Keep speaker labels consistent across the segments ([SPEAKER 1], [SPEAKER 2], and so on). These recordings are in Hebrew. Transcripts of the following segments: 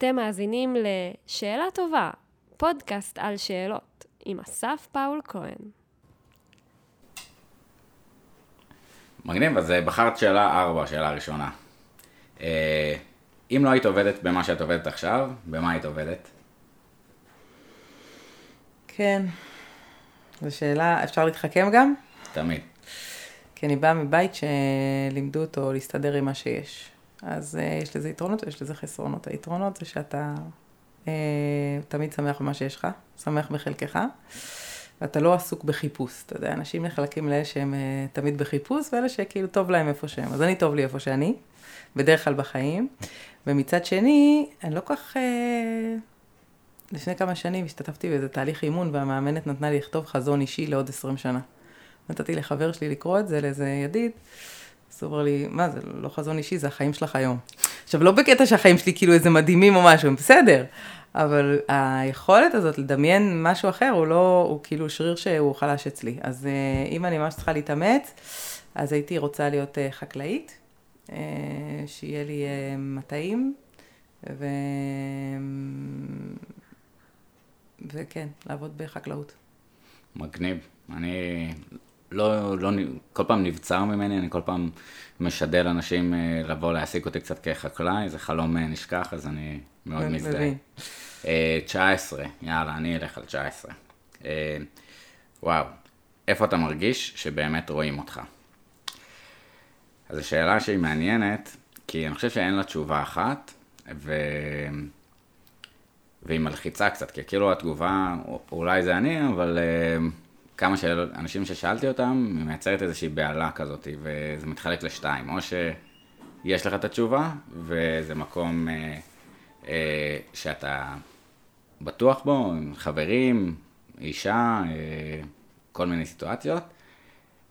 [SPEAKER 1] אתם מאזינים ל"שאלה טובה", פודקאסט על שאלות, עם אסף פאול כהן.
[SPEAKER 2] מגניב, אז אה, בחרת שאלה ארבע, שאלה ראשונה. אה, אם לא היית עובדת במה שאת עובדת עכשיו, במה היית עובדת?
[SPEAKER 3] כן. זו שאלה, אפשר להתחכם גם?
[SPEAKER 2] תמיד.
[SPEAKER 3] כי אני באה מבית שלימדו אותו להסתדר עם מה שיש. אז uh, יש לזה יתרונות ויש לזה חסרונות. היתרונות זה שאתה uh, תמיד שמח במה שיש לך, שמח בחלקך, ואתה לא עסוק בחיפוש. אתה יודע, אנשים נחלקים לאלה שהם uh, תמיד בחיפוש, ואלה שכאילו טוב להם איפה שהם. אז אני טוב לי איפה שאני, בדרך כלל בחיים. ומצד שני, אני לא כך... Uh, לפני כמה שנים השתתפתי באיזה תהליך אימון, והמאמנת נתנה לי לכתוב חזון אישי לעוד 20 שנה. נתתי לחבר שלי לקרוא את זה, לאיזה ידיד, אז הוא אמר לי, מה זה לא חזון אישי, זה החיים שלך היום. עכשיו, לא בקטע שהחיים שלי כאילו איזה מדהימים או משהו, הם בסדר, אבל היכולת הזאת לדמיין משהו אחר, הוא לא, הוא כאילו שריר שהוא חלש אצלי. אז אה, אם אני ממש צריכה להתאמץ, אז הייתי רוצה להיות אה, חקלאית, אה, שיהיה לי מטעים, ו... וכן, לעבוד בחקלאות.
[SPEAKER 2] מגניב. אני לא, לא, כל פעם נבצר ממני, אני כל פעם משדל אנשים אה, לבוא להעסיק אותי קצת כחקלאי, זה חלום אה, נשכח, אז אני מאוד מזדהה. 19, אה, יאללה, אני אלך על 19. וואו, איפה אתה מרגיש שבאמת רואים אותך? אז זו שאלה שהיא מעניינת, כי אני חושב שאין לה תשובה אחת, ו... והיא מלחיצה קצת, כי כאילו התגובה, אולי זה אני, אבל כמה של אנשים ששאלתי אותם, היא מייצרת איזושהי בהלה כזאת, וזה מתחלק לשתיים. או שיש לך את התשובה, וזה מקום אה, אה, שאתה בטוח בו, עם חברים, אישה, אה, כל מיני סיטואציות.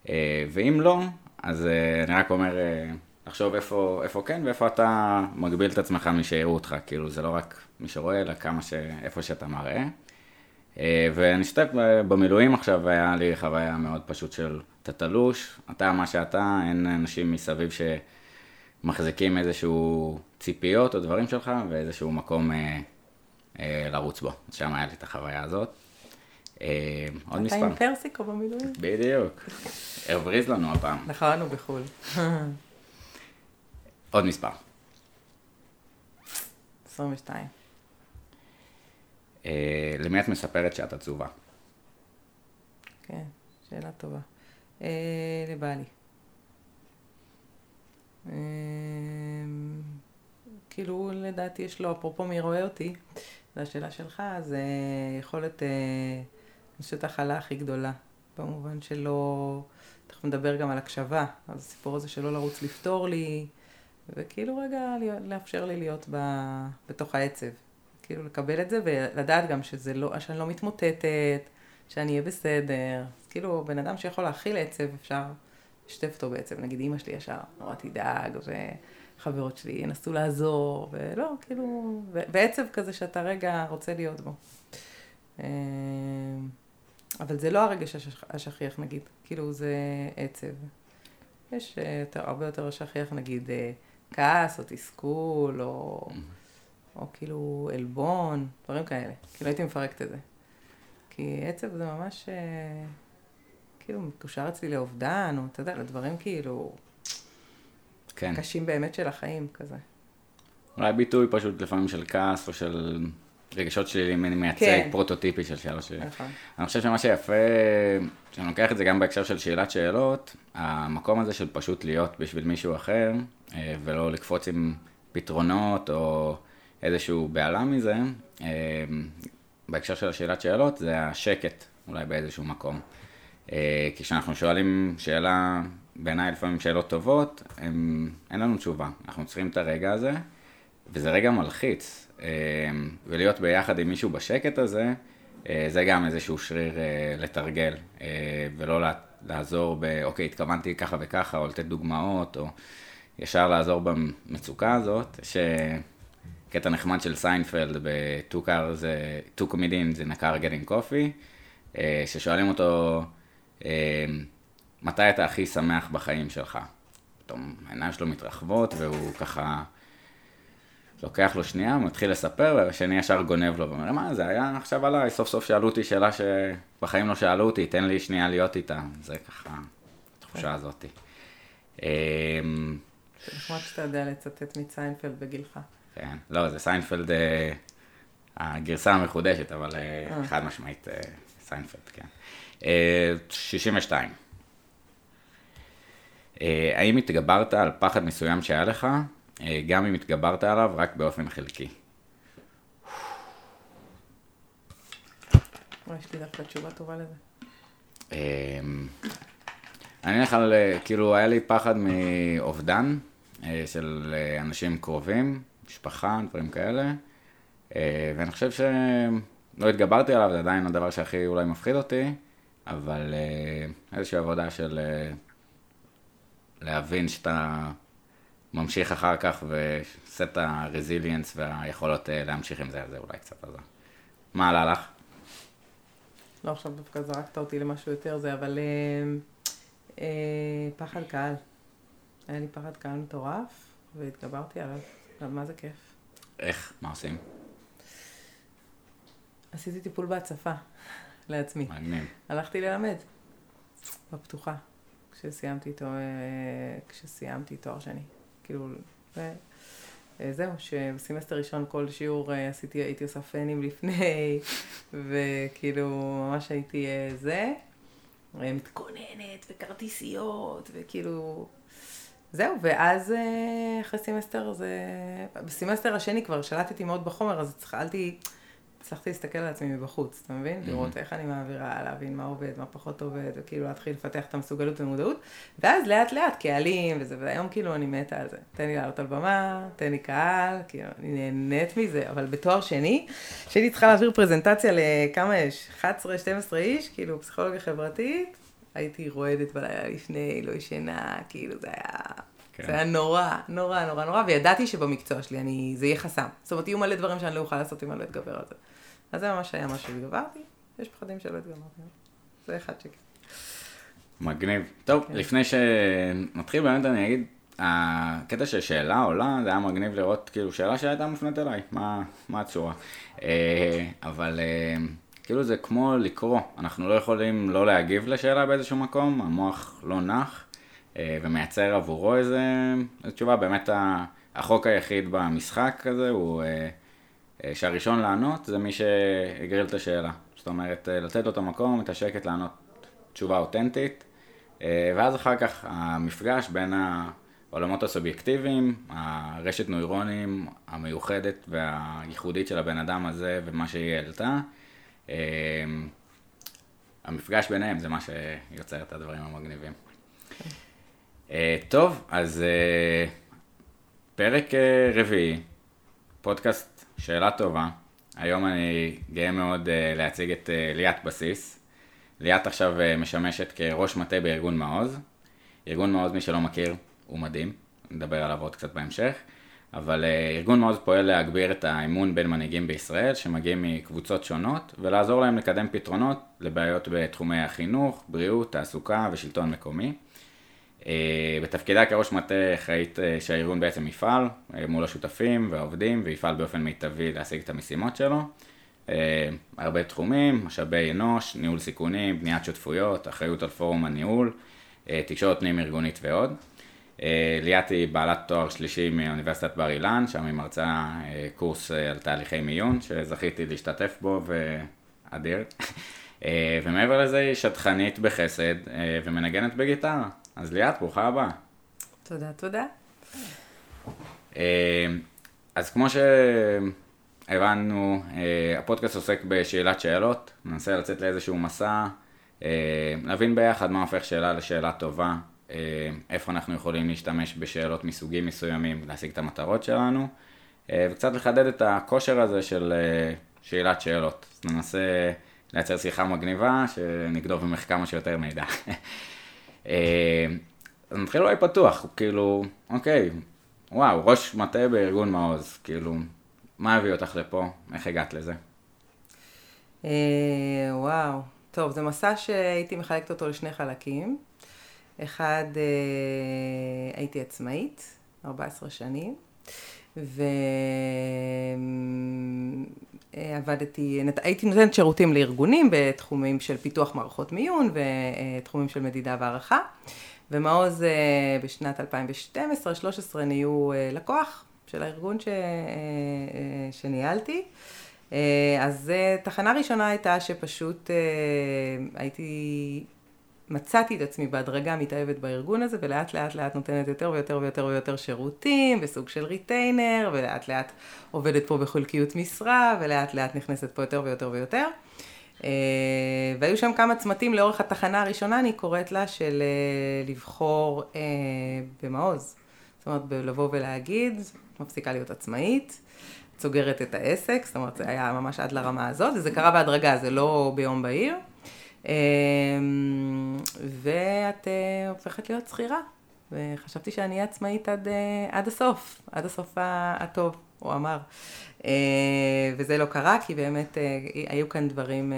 [SPEAKER 2] אה, ואם לא, אז אה, אני רק אומר, אה, לחשוב איפה, איפה כן ואיפה אתה מגביל את עצמך משיראו אותך. כאילו, זה לא רק מי שרואה, אלא כמה ש... איפה שאתה מראה. אה, ואני אשתף במילואים עכשיו, היה לי חוויה מאוד פשוט של אתה תלוש, אתה מה שאתה, אין אנשים מסביב שמחזיקים איזשהו ציפיות או דברים שלך ואיזשהו מקום אה, אה, לרוץ בו. שם היה לי את החוויה הזאת.
[SPEAKER 3] אה, עוד מספר. אתה עם פרסיקו במילואים?
[SPEAKER 2] בדיוק. הבריז לנו הפעם.
[SPEAKER 3] נכון, הוא בחו"ל.
[SPEAKER 2] עוד מספר.
[SPEAKER 3] 22.
[SPEAKER 2] אה, למי את מספרת שאת עצובה?
[SPEAKER 3] כן, שאלה טובה. אה, לבעלי. אה, כאילו, לדעתי יש לו, אפרופו מי רואה אותי, זו השאלה שלך, זה יכולת, אני חושבת, החלה הכי גדולה, במובן שלא, תכף נדבר גם על הקשבה, אז הסיפור הזה שלא לרוץ לפתור לי, וכאילו רגע לאפשר לי להיות בתוך העצב. כאילו לקבל את זה ולדעת גם שזה לא, שאני לא מתמוטטת, שאני אהיה בסדר. אז כאילו, בן אדם שיכול להכיל עצב, אפשר לשתף אותו בעצב. נגיד, אימא שלי ישר נורא תדאג, וחברות שלי ינסו לעזור, ולא, כאילו, בעצב כזה שאתה רגע רוצה להיות בו. אה, אבל זה לא הרגש השכיח, נגיד, כאילו, זה עצב. יש אה, יותר, הרבה יותר שכיח, נגיד, אה, כעס או תסכול, או... Mm-hmm. או כאילו עלבון, דברים כאלה. כאילו הייתי מפרקת את זה. כי עצב זה ממש, אה, כאילו, מקושר אצלי לאובדן, או אתה יודע, לדברים כאילו... כן. קשים באמת של החיים, כזה.
[SPEAKER 2] אולי ביטוי פשוט לפעמים של כעס, או של רגשות שלי מייצג כן. פרוטוטיפי של שאלה שלי. נכון. אני חושב שמה שיפה, שאני לוקח את זה גם בהקשר של שאלת שאלות, המקום הזה של פשוט להיות בשביל מישהו אחר, אה, ולא לקפוץ עם פתרונות, או... איזשהו בהלה מזה, אמ, בהקשר של השאלת שאלות, זה השקט אולי באיזשהו מקום. אה, כי כשאנחנו שואלים שאלה, בעיניי לפעמים שאלות טובות, הם, אין לנו תשובה. אנחנו צריכים את הרגע הזה, וזה רגע מלחיץ. אמ, ולהיות ביחד עם מישהו בשקט הזה, אה, זה גם איזשהו שריר אה, לתרגל, ולא לעזור ב, אוקיי, התכוונתי ככה וככה, או לתת דוגמאות, או ישר לעזור במצוקה הזאת, ש... קטע נחמד של סיינפלד ב-Two cars, Two comedians in a car getting coffee, אה, ששואלים אותו, אה, מתי אתה הכי שמח בחיים שלך? פתאום העיניים שלו מתרחבות והוא ככה לוקח לו שנייה, מתחיל לספר, והשני ישר גונב לו, ואומר, מה, זה היה עכשיו עליי, סוף סוף שאלו אותי שאלה שבחיים לא שאלו אותי, תן לי שנייה להיות איתה, זה ככה, התחושה הזאת.
[SPEAKER 3] זה נחמד שאתה יודע לצטט מסיינפלד בגילך.
[SPEAKER 2] כן, לא, זה סיינפלד, אה, הגרסה המחודשת, אבל אה, אה. חד משמעית סיינפלד, כן. 62. האם התגברת על פחד מסוים שהיה לך, גם אם התגברת עליו רק באופן חלקי?
[SPEAKER 3] יש לי דווקא תשובה טובה לזה.
[SPEAKER 2] אני אלך על, כאילו, היה לי פחד מאובדן של אנשים קרובים, משפחה, דברים כאלה. אה, ואני חושב שלא התגברתי עליו, זה עדיין הדבר שהכי אולי מפחיד אותי, אבל אה, איזושהי עבודה של אה, להבין שאתה ממשיך אחר כך ועושה את הרזיליאנס והיכולות להמשיך עם זה, זה אולי קצת עזר. מה עלה לך?
[SPEAKER 3] לא, עכשיו דווקא זרקת אותי למשהו יותר זה, אבל אה, אה, פחד קהל. היה לי פחד קהל מטורף, והתגברתי עליו. מה זה כיף.
[SPEAKER 2] איך? מה עושים?
[SPEAKER 3] עשיתי טיפול בהצפה לעצמי.
[SPEAKER 2] מעניין.
[SPEAKER 3] הלכתי ללמד, בפתוחה, כשסיימתי, תואר, כשסיימתי תואר שני. כאילו, ו... אה, זהו, שבסמסטר ראשון כל שיעור אה, עשיתי, הייתי עושה פנים לפני, וכאילו ממש הייתי אה, זה, מתכוננת וכרטיסיות, וכאילו זהו, ואז אה, אחרי סמסטר זה... בסמסטר השני כבר שלטתי מאוד בחומר, אז התחלתי, הצלחתי להסתכל על עצמי מבחוץ, אתה מבין? Mm-hmm. לראות איך אני מעבירה, להבין מה עובד, מה פחות עובד, וכאילו להתחיל לפתח את המסוגלות והמודעות, ואז לאט לאט קהלים וזה, והיום כאילו אני מתה על זה. תן לי לעלות על במה, תן לי קהל, כאילו אני נהנית מזה, אבל בתואר שני, כשהייתי צריכה להעביר פרזנטציה לכמה יש? 11-12 איש, כאילו פסיכולוגיה חברתית, הייתי רועדת בלילה לפני, לא ישנה, כאילו זה היה... כן. זה היה נורא, נורא, נורא, נורא, וידעתי שבמקצוע שלי אני, זה יהיה חסם. זאת אומרת, יהיו מלא דברים שאני לא אוכל לעשות אם אני לא אתגבר על זה. אז זה ממש היה מה שהתגברתי, יש פחדים שלא התגברתי. זה אחד שכן.
[SPEAKER 2] מגניב. טוב, כן. לפני שנתחיל באמת אני אגיד, הקטע של שאלה עולה, זה היה מגניב לראות כאילו שאלה שהייתה מופנית אליי, מה, מה הצורה. אה, אבל אה, כאילו זה כמו לקרוא, אנחנו לא יכולים לא להגיב לשאלה באיזשהו מקום, המוח לא נח אה, ומייצר עבורו איזה, איזה תשובה, באמת החוק היחיד במשחק הזה הוא אה, אה, שהראשון לענות זה מי שהגריל את השאלה. זאת אומרת, לתת לו את המקום, את השקט לענות תשובה אותנטית, ואז אחר כך המפגש בין העולמות הסובייקטיביים, הרשת נוירונים המיוחדת והייחודית של הבן אדם הזה ומה שהיא העלתה, המפגש ביניהם זה מה שיוצר את הדברים המגניבים. אה, טוב, אז אה, פרק אה, רביעי, פודקאסט שאלה טובה. היום אני גאה מאוד להציג את ליאת בסיס. ליאת עכשיו משמשת כראש מטה בארגון מעוז. ארגון מעוז, מי שלא מכיר, הוא מדהים, נדבר עליו עוד קצת בהמשך. אבל אה, ארגון מעוז פועל להגביר את האמון בין מנהיגים בישראל שמגיעים מקבוצות שונות ולעזור להם לקדם פתרונות לבעיות בתחומי החינוך, בריאות, תעסוקה ושלטון מקומי. אה, בתפקידה כראש מטה אחראית אה, שהארגון בעצם יפעל מול השותפים והעובדים ויפעל באופן מיטבי להשיג את המשימות שלו. הרבה תחומים, משאבי אנוש, ניהול סיכונים, בניית שותפויות, אחריות על פורום הניהול, תקשורת פנים ארגונית ועוד. אה, ליאת היא בעלת תואר שלישי מאוניברסיטת בר אילן, שם היא מרצה אה, קורס אה, על תהליכי מיון, שזכיתי להשתתף בו ואדיר. ומעבר לזה היא שטחנית בחסד ומנגנת בגיטרה. אז ליאת, ברוכה הבאה.
[SPEAKER 3] תודה, תודה.
[SPEAKER 2] אז כמו שהבנו, הפודקאסט עוסק בשאלת שאלות, ננסה לצאת לאיזשהו מסע, להבין ביחד מה הופך שאלה לשאלה טובה, איפה אנחנו יכולים להשתמש בשאלות מסוגים מסוימים, להשיג את המטרות שלנו, אה, וקצת לחדד את הכושר הזה של אה, שאלת שאלות. אז ננסה לייצר שיחה מגניבה, שנגדוב ממך כמה שיותר מידע. אז נתחיל אולי פתוח, כאילו, אוקיי, וואו, ראש מטה בארגון מעוז, כאילו, מה הביא אותך לפה? איך הגעת לזה?
[SPEAKER 3] וואו, טוב, זה מסע שהייתי מחלקת אותו לשני חלקים. אחד, אה, הייתי עצמאית, 14 שנים. ועבדתי, הייתי נותנת שירותים לארגונים בתחומים של פיתוח מערכות מיון ותחומים של מדידה והערכה. ומעוז בשנת 2012-2013 נהיו לקוח של הארגון ש... שניהלתי. אז תחנה ראשונה הייתה שפשוט הייתי מצאתי את עצמי בהדרגה מתאהבת בארגון הזה, ולאט לאט לאט נותנת יותר ויותר ויותר ויותר שירותים, בסוג של ריטיינר, ולאט לאט עובדת פה בחלקיות משרה, ולאט לאט נכנסת פה יותר ויותר ויותר. אה, והיו שם כמה צמתים לאורך התחנה הראשונה, אני קוראת לה, של אה, לבחור אה, במעוז. זאת אומרת, לבוא ולהגיד, מפסיקה להיות עצמאית, סוגרת את העסק, זאת אומרת, זה היה ממש עד לרמה הזאת, וזה קרה בהדרגה, זה לא ביום בהיר. אמ, ואת אה, הופכת להיות שכירה. וחשבתי שאני אהיה עצמאית עד, אה, עד הסוף, עד הסוף הטוב, הוא אמר. אה, וזה לא קרה, כי באמת היו כאן דברים,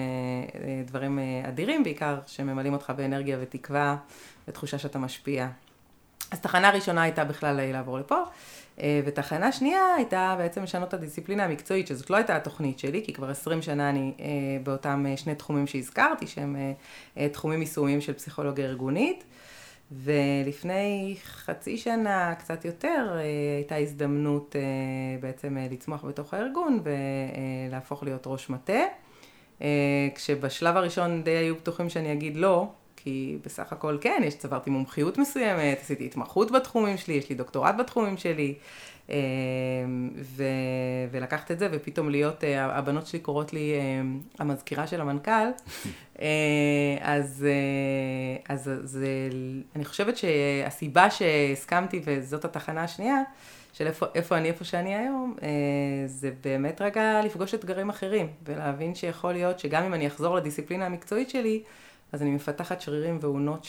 [SPEAKER 3] דברים אדירים, בעיקר שממלאים אותך באנרגיה ותקווה ותחושה שאתה משפיע. אז תחנה ראשונה הייתה בכלל לעבור לפה. אה, ותחנה שנייה הייתה בעצם לשנות את הדיסציפלינה המקצועית, שזאת לא הייתה התוכנית שלי, כי כבר עשרים שנה אני אה, באותם אה, שני תחומים שהזכרתי, שהם תחומים יישומיים של פסיכולוגיה ארגונית. ולפני חצי שנה, קצת יותר, הייתה הזדמנות בעצם לצמוח בתוך הארגון ולהפוך להיות ראש מטה. כשבשלב הראשון די היו בטוחים שאני אגיד לא, כי בסך הכל כן, יש, צברתי מומחיות מסוימת, עשיתי התמחות בתחומים שלי, יש לי דוקטורט בתחומים שלי, אמ, ו, ולקחת את זה, ופתאום להיות, אה, הבנות שלי קוראות לי אמ, המזכירה של המנכ"ל, אה, אז, אה, אז זה, אני חושבת שהסיבה שהסכמתי, וזאת התחנה השנייה, של איפה, איפה אני, איפה שאני היום, זה באמת רגע לפגוש אתגרים אחרים, ולהבין שיכול להיות שגם אם אני אחזור לדיסציפלינה המקצועית שלי, אז אני מפתחת שרירים ואונות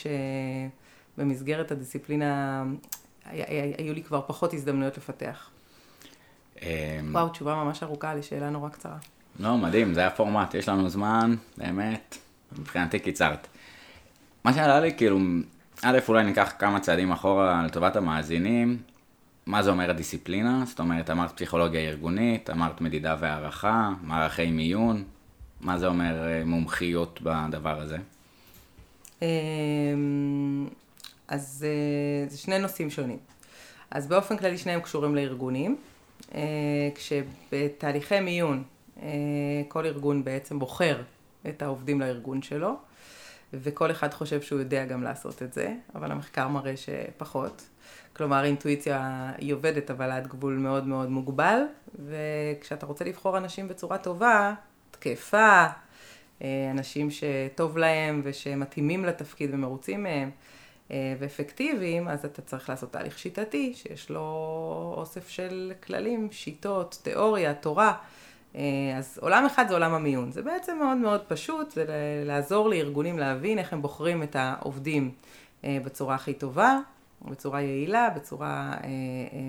[SPEAKER 3] שבמסגרת הדיסציפלינה היו לי כבר פחות הזדמנויות לפתח. אמ, וואו, תשובה ממש ארוכה לשאלה נורא קצרה.
[SPEAKER 2] לא, מדהים, זה הפורמט, יש לנו זמן, באמת, מבחינתי קיצרת. מה שעלה לי, כאילו, א', אולי ניקח כמה צעדים אחורה לטובת המאזינים. מה זה אומר הדיסציפלינה? זאת אומרת, אמרת פסיכולוגיה ארגונית, אמרת מדידה והערכה, מערכי מיון, מה זה אומר אה, מומחיות בדבר הזה?
[SPEAKER 3] אמ, אז אה, זה שני נושאים שונים. אז באופן כללי שניהם קשורים לארגונים, אה, כשבתהליכי מיון אה, כל ארגון בעצם בוחר את העובדים לארגון שלו, וכל אחד חושב שהוא יודע גם לעשות את זה, אבל המחקר מראה שפחות. כלומר, אינטואיציה היא עובדת, אבל עד גבול מאוד מאוד מוגבל, וכשאתה רוצה לבחור אנשים בצורה טובה, תקפה, אנשים שטוב להם ושמתאימים לתפקיד ומרוצים מהם אה, ואפקטיביים, אז אתה צריך לעשות תהליך שיטתי שיש לו אוסף של כללים, שיטות, תיאוריה, תורה. אה, אז עולם אחד זה עולם המיון. זה בעצם מאוד מאוד פשוט, זה לעזור לארגונים להבין איך הם בוחרים את העובדים בצורה הכי טובה, בצורה יעילה, בצורה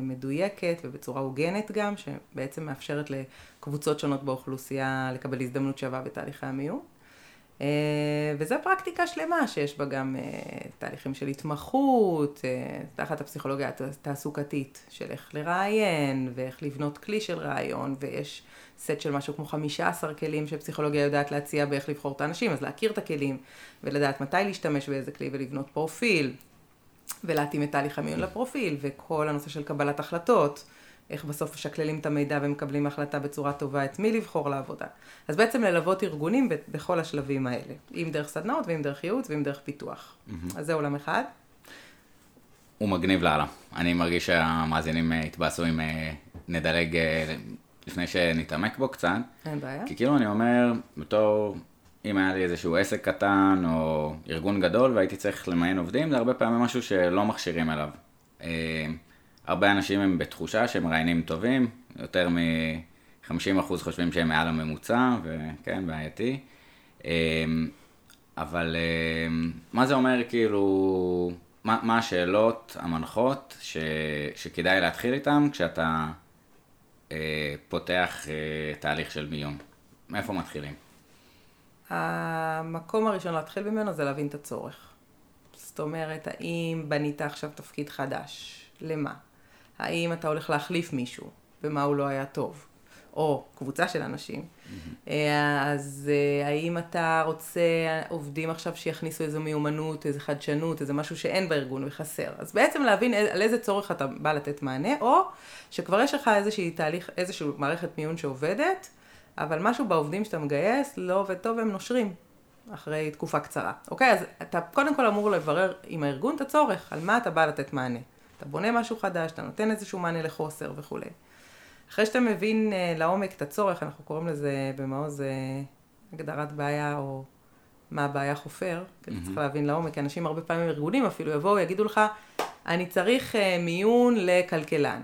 [SPEAKER 3] מדויקת ובצורה הוגנת גם, שבעצם מאפשרת קבוצות שונות באוכלוסייה לקבל הזדמנות שווה בתהליכי המיון. אה, וזו פרקטיקה שלמה שיש בה גם אה, תהליכים של התמחות, אה, תחת הפסיכולוגיה התעסוקתית של איך לראיין ואיך לבנות כלי של ראיון, ויש סט של משהו כמו 15 כלים שפסיכולוגיה יודעת להציע באיך לבחור את האנשים, אז להכיר את הכלים ולדעת מתי להשתמש באיזה כלי ולבנות פרופיל, ולהתאים את תהליך המיון לפרופיל, וכל הנושא של קבלת החלטות. איך בסוף משקללים את המידע ומקבלים החלטה בצורה טובה את מי לבחור לעבודה. אז בעצם ללוות ארגונים בכל השלבים האלה, אם דרך סדנאות ואם דרך ייעוץ ואם דרך פיתוח. Mm-hmm. אז זה עולם אחד.
[SPEAKER 2] הוא מגניב לאללה. אני מרגיש שהמאזינים אה, יתבאסו אם אה, נדלג אה, לפני שנתעמק בו קצת.
[SPEAKER 3] אין בעיה.
[SPEAKER 2] כי כאילו אני אומר, בתור, אם היה לי איזשהו עסק קטן או ארגון גדול והייתי צריך למיין עובדים, זה הרבה פעמים משהו שלא מכשירים אליו. הרבה אנשים הם בתחושה שהם מראיינים טובים, יותר מ-50% חושבים שהם מעל הממוצע, וכן, בעייתי. אמ, אבל אמ, מה זה אומר כאילו, מה, מה השאלות המנחות ש, שכדאי להתחיל איתן כשאתה אה, פותח אה, תהליך של מיון? מאיפה מתחילים?
[SPEAKER 3] המקום הראשון להתחיל ממנו זה להבין את הצורך. זאת אומרת, האם בנית עכשיו תפקיד חדש? למה? האם אתה הולך להחליף מישהו, ומה הוא לא היה טוב. או קבוצה של אנשים, mm-hmm. אז אה, האם אתה רוצה עובדים עכשיו שיכניסו איזו מיומנות, איזו חדשנות, איזה משהו שאין בארגון וחסר. אז בעצם להבין על איזה צורך אתה בא לתת מענה, או שכבר יש לך איזושהי תהליך, איזושהי מערכת מיון שעובדת, אבל משהו בעובדים שאתה מגייס לא עובד טוב והם נושרים אחרי תקופה קצרה. אוקיי? אז אתה קודם כל אמור לברר עם הארגון את הצורך, על מה אתה בא לתת מענה. אתה בונה משהו חדש, אתה נותן איזשהו מענה לחוסר וכולי. אחרי שאתה מבין uh, לעומק את הצורך, אנחנו קוראים לזה במעוז uh, הגדרת בעיה או מה הבעיה חופר, כי mm-hmm. צריך להבין לעומק, כי אנשים הרבה פעמים ארגונים אפילו יבואו, יגידו לך, אני צריך uh, מיון לכלכלן.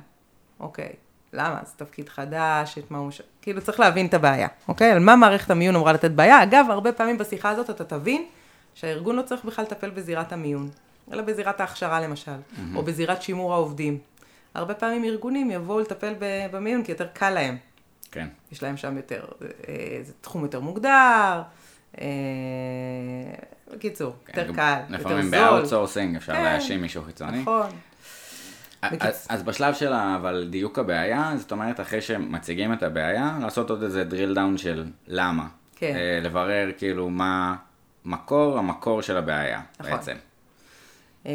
[SPEAKER 3] אוקיי, למה? זה תפקיד חדש, את מה הוא... ש... כאילו צריך להבין את הבעיה, אוקיי? על מה מערכת המיון אמורה לתת בעיה. אגב, הרבה פעמים בשיחה הזאת אתה תבין שהארגון לא צריך בכלל לטפל בזירת המיון, אלא בזירת ההכשרה למשל, mm-hmm. או בזירת שימור העובדים. הרבה פעמים ארגונים יבואו לטפל במיון כי יותר קל להם.
[SPEAKER 2] כן.
[SPEAKER 3] יש להם שם יותר, אה, זה תחום יותר מוגדר, אה, בקיצור, כן, יותר קל, יותר זול.
[SPEAKER 2] לפעמים ב outsourcing אפשר כן, להאשים מישהו חיצוני.
[SPEAKER 3] נכון.
[SPEAKER 2] אז, אז בשלב של אבל דיוק הבעיה, זאת אומרת אחרי שמציגים את הבעיה, לעשות עוד איזה drill down של למה.
[SPEAKER 3] כן.
[SPEAKER 2] אה, לברר כאילו מה מקור, המקור של הבעיה נכון. בעצם.
[SPEAKER 3] אה,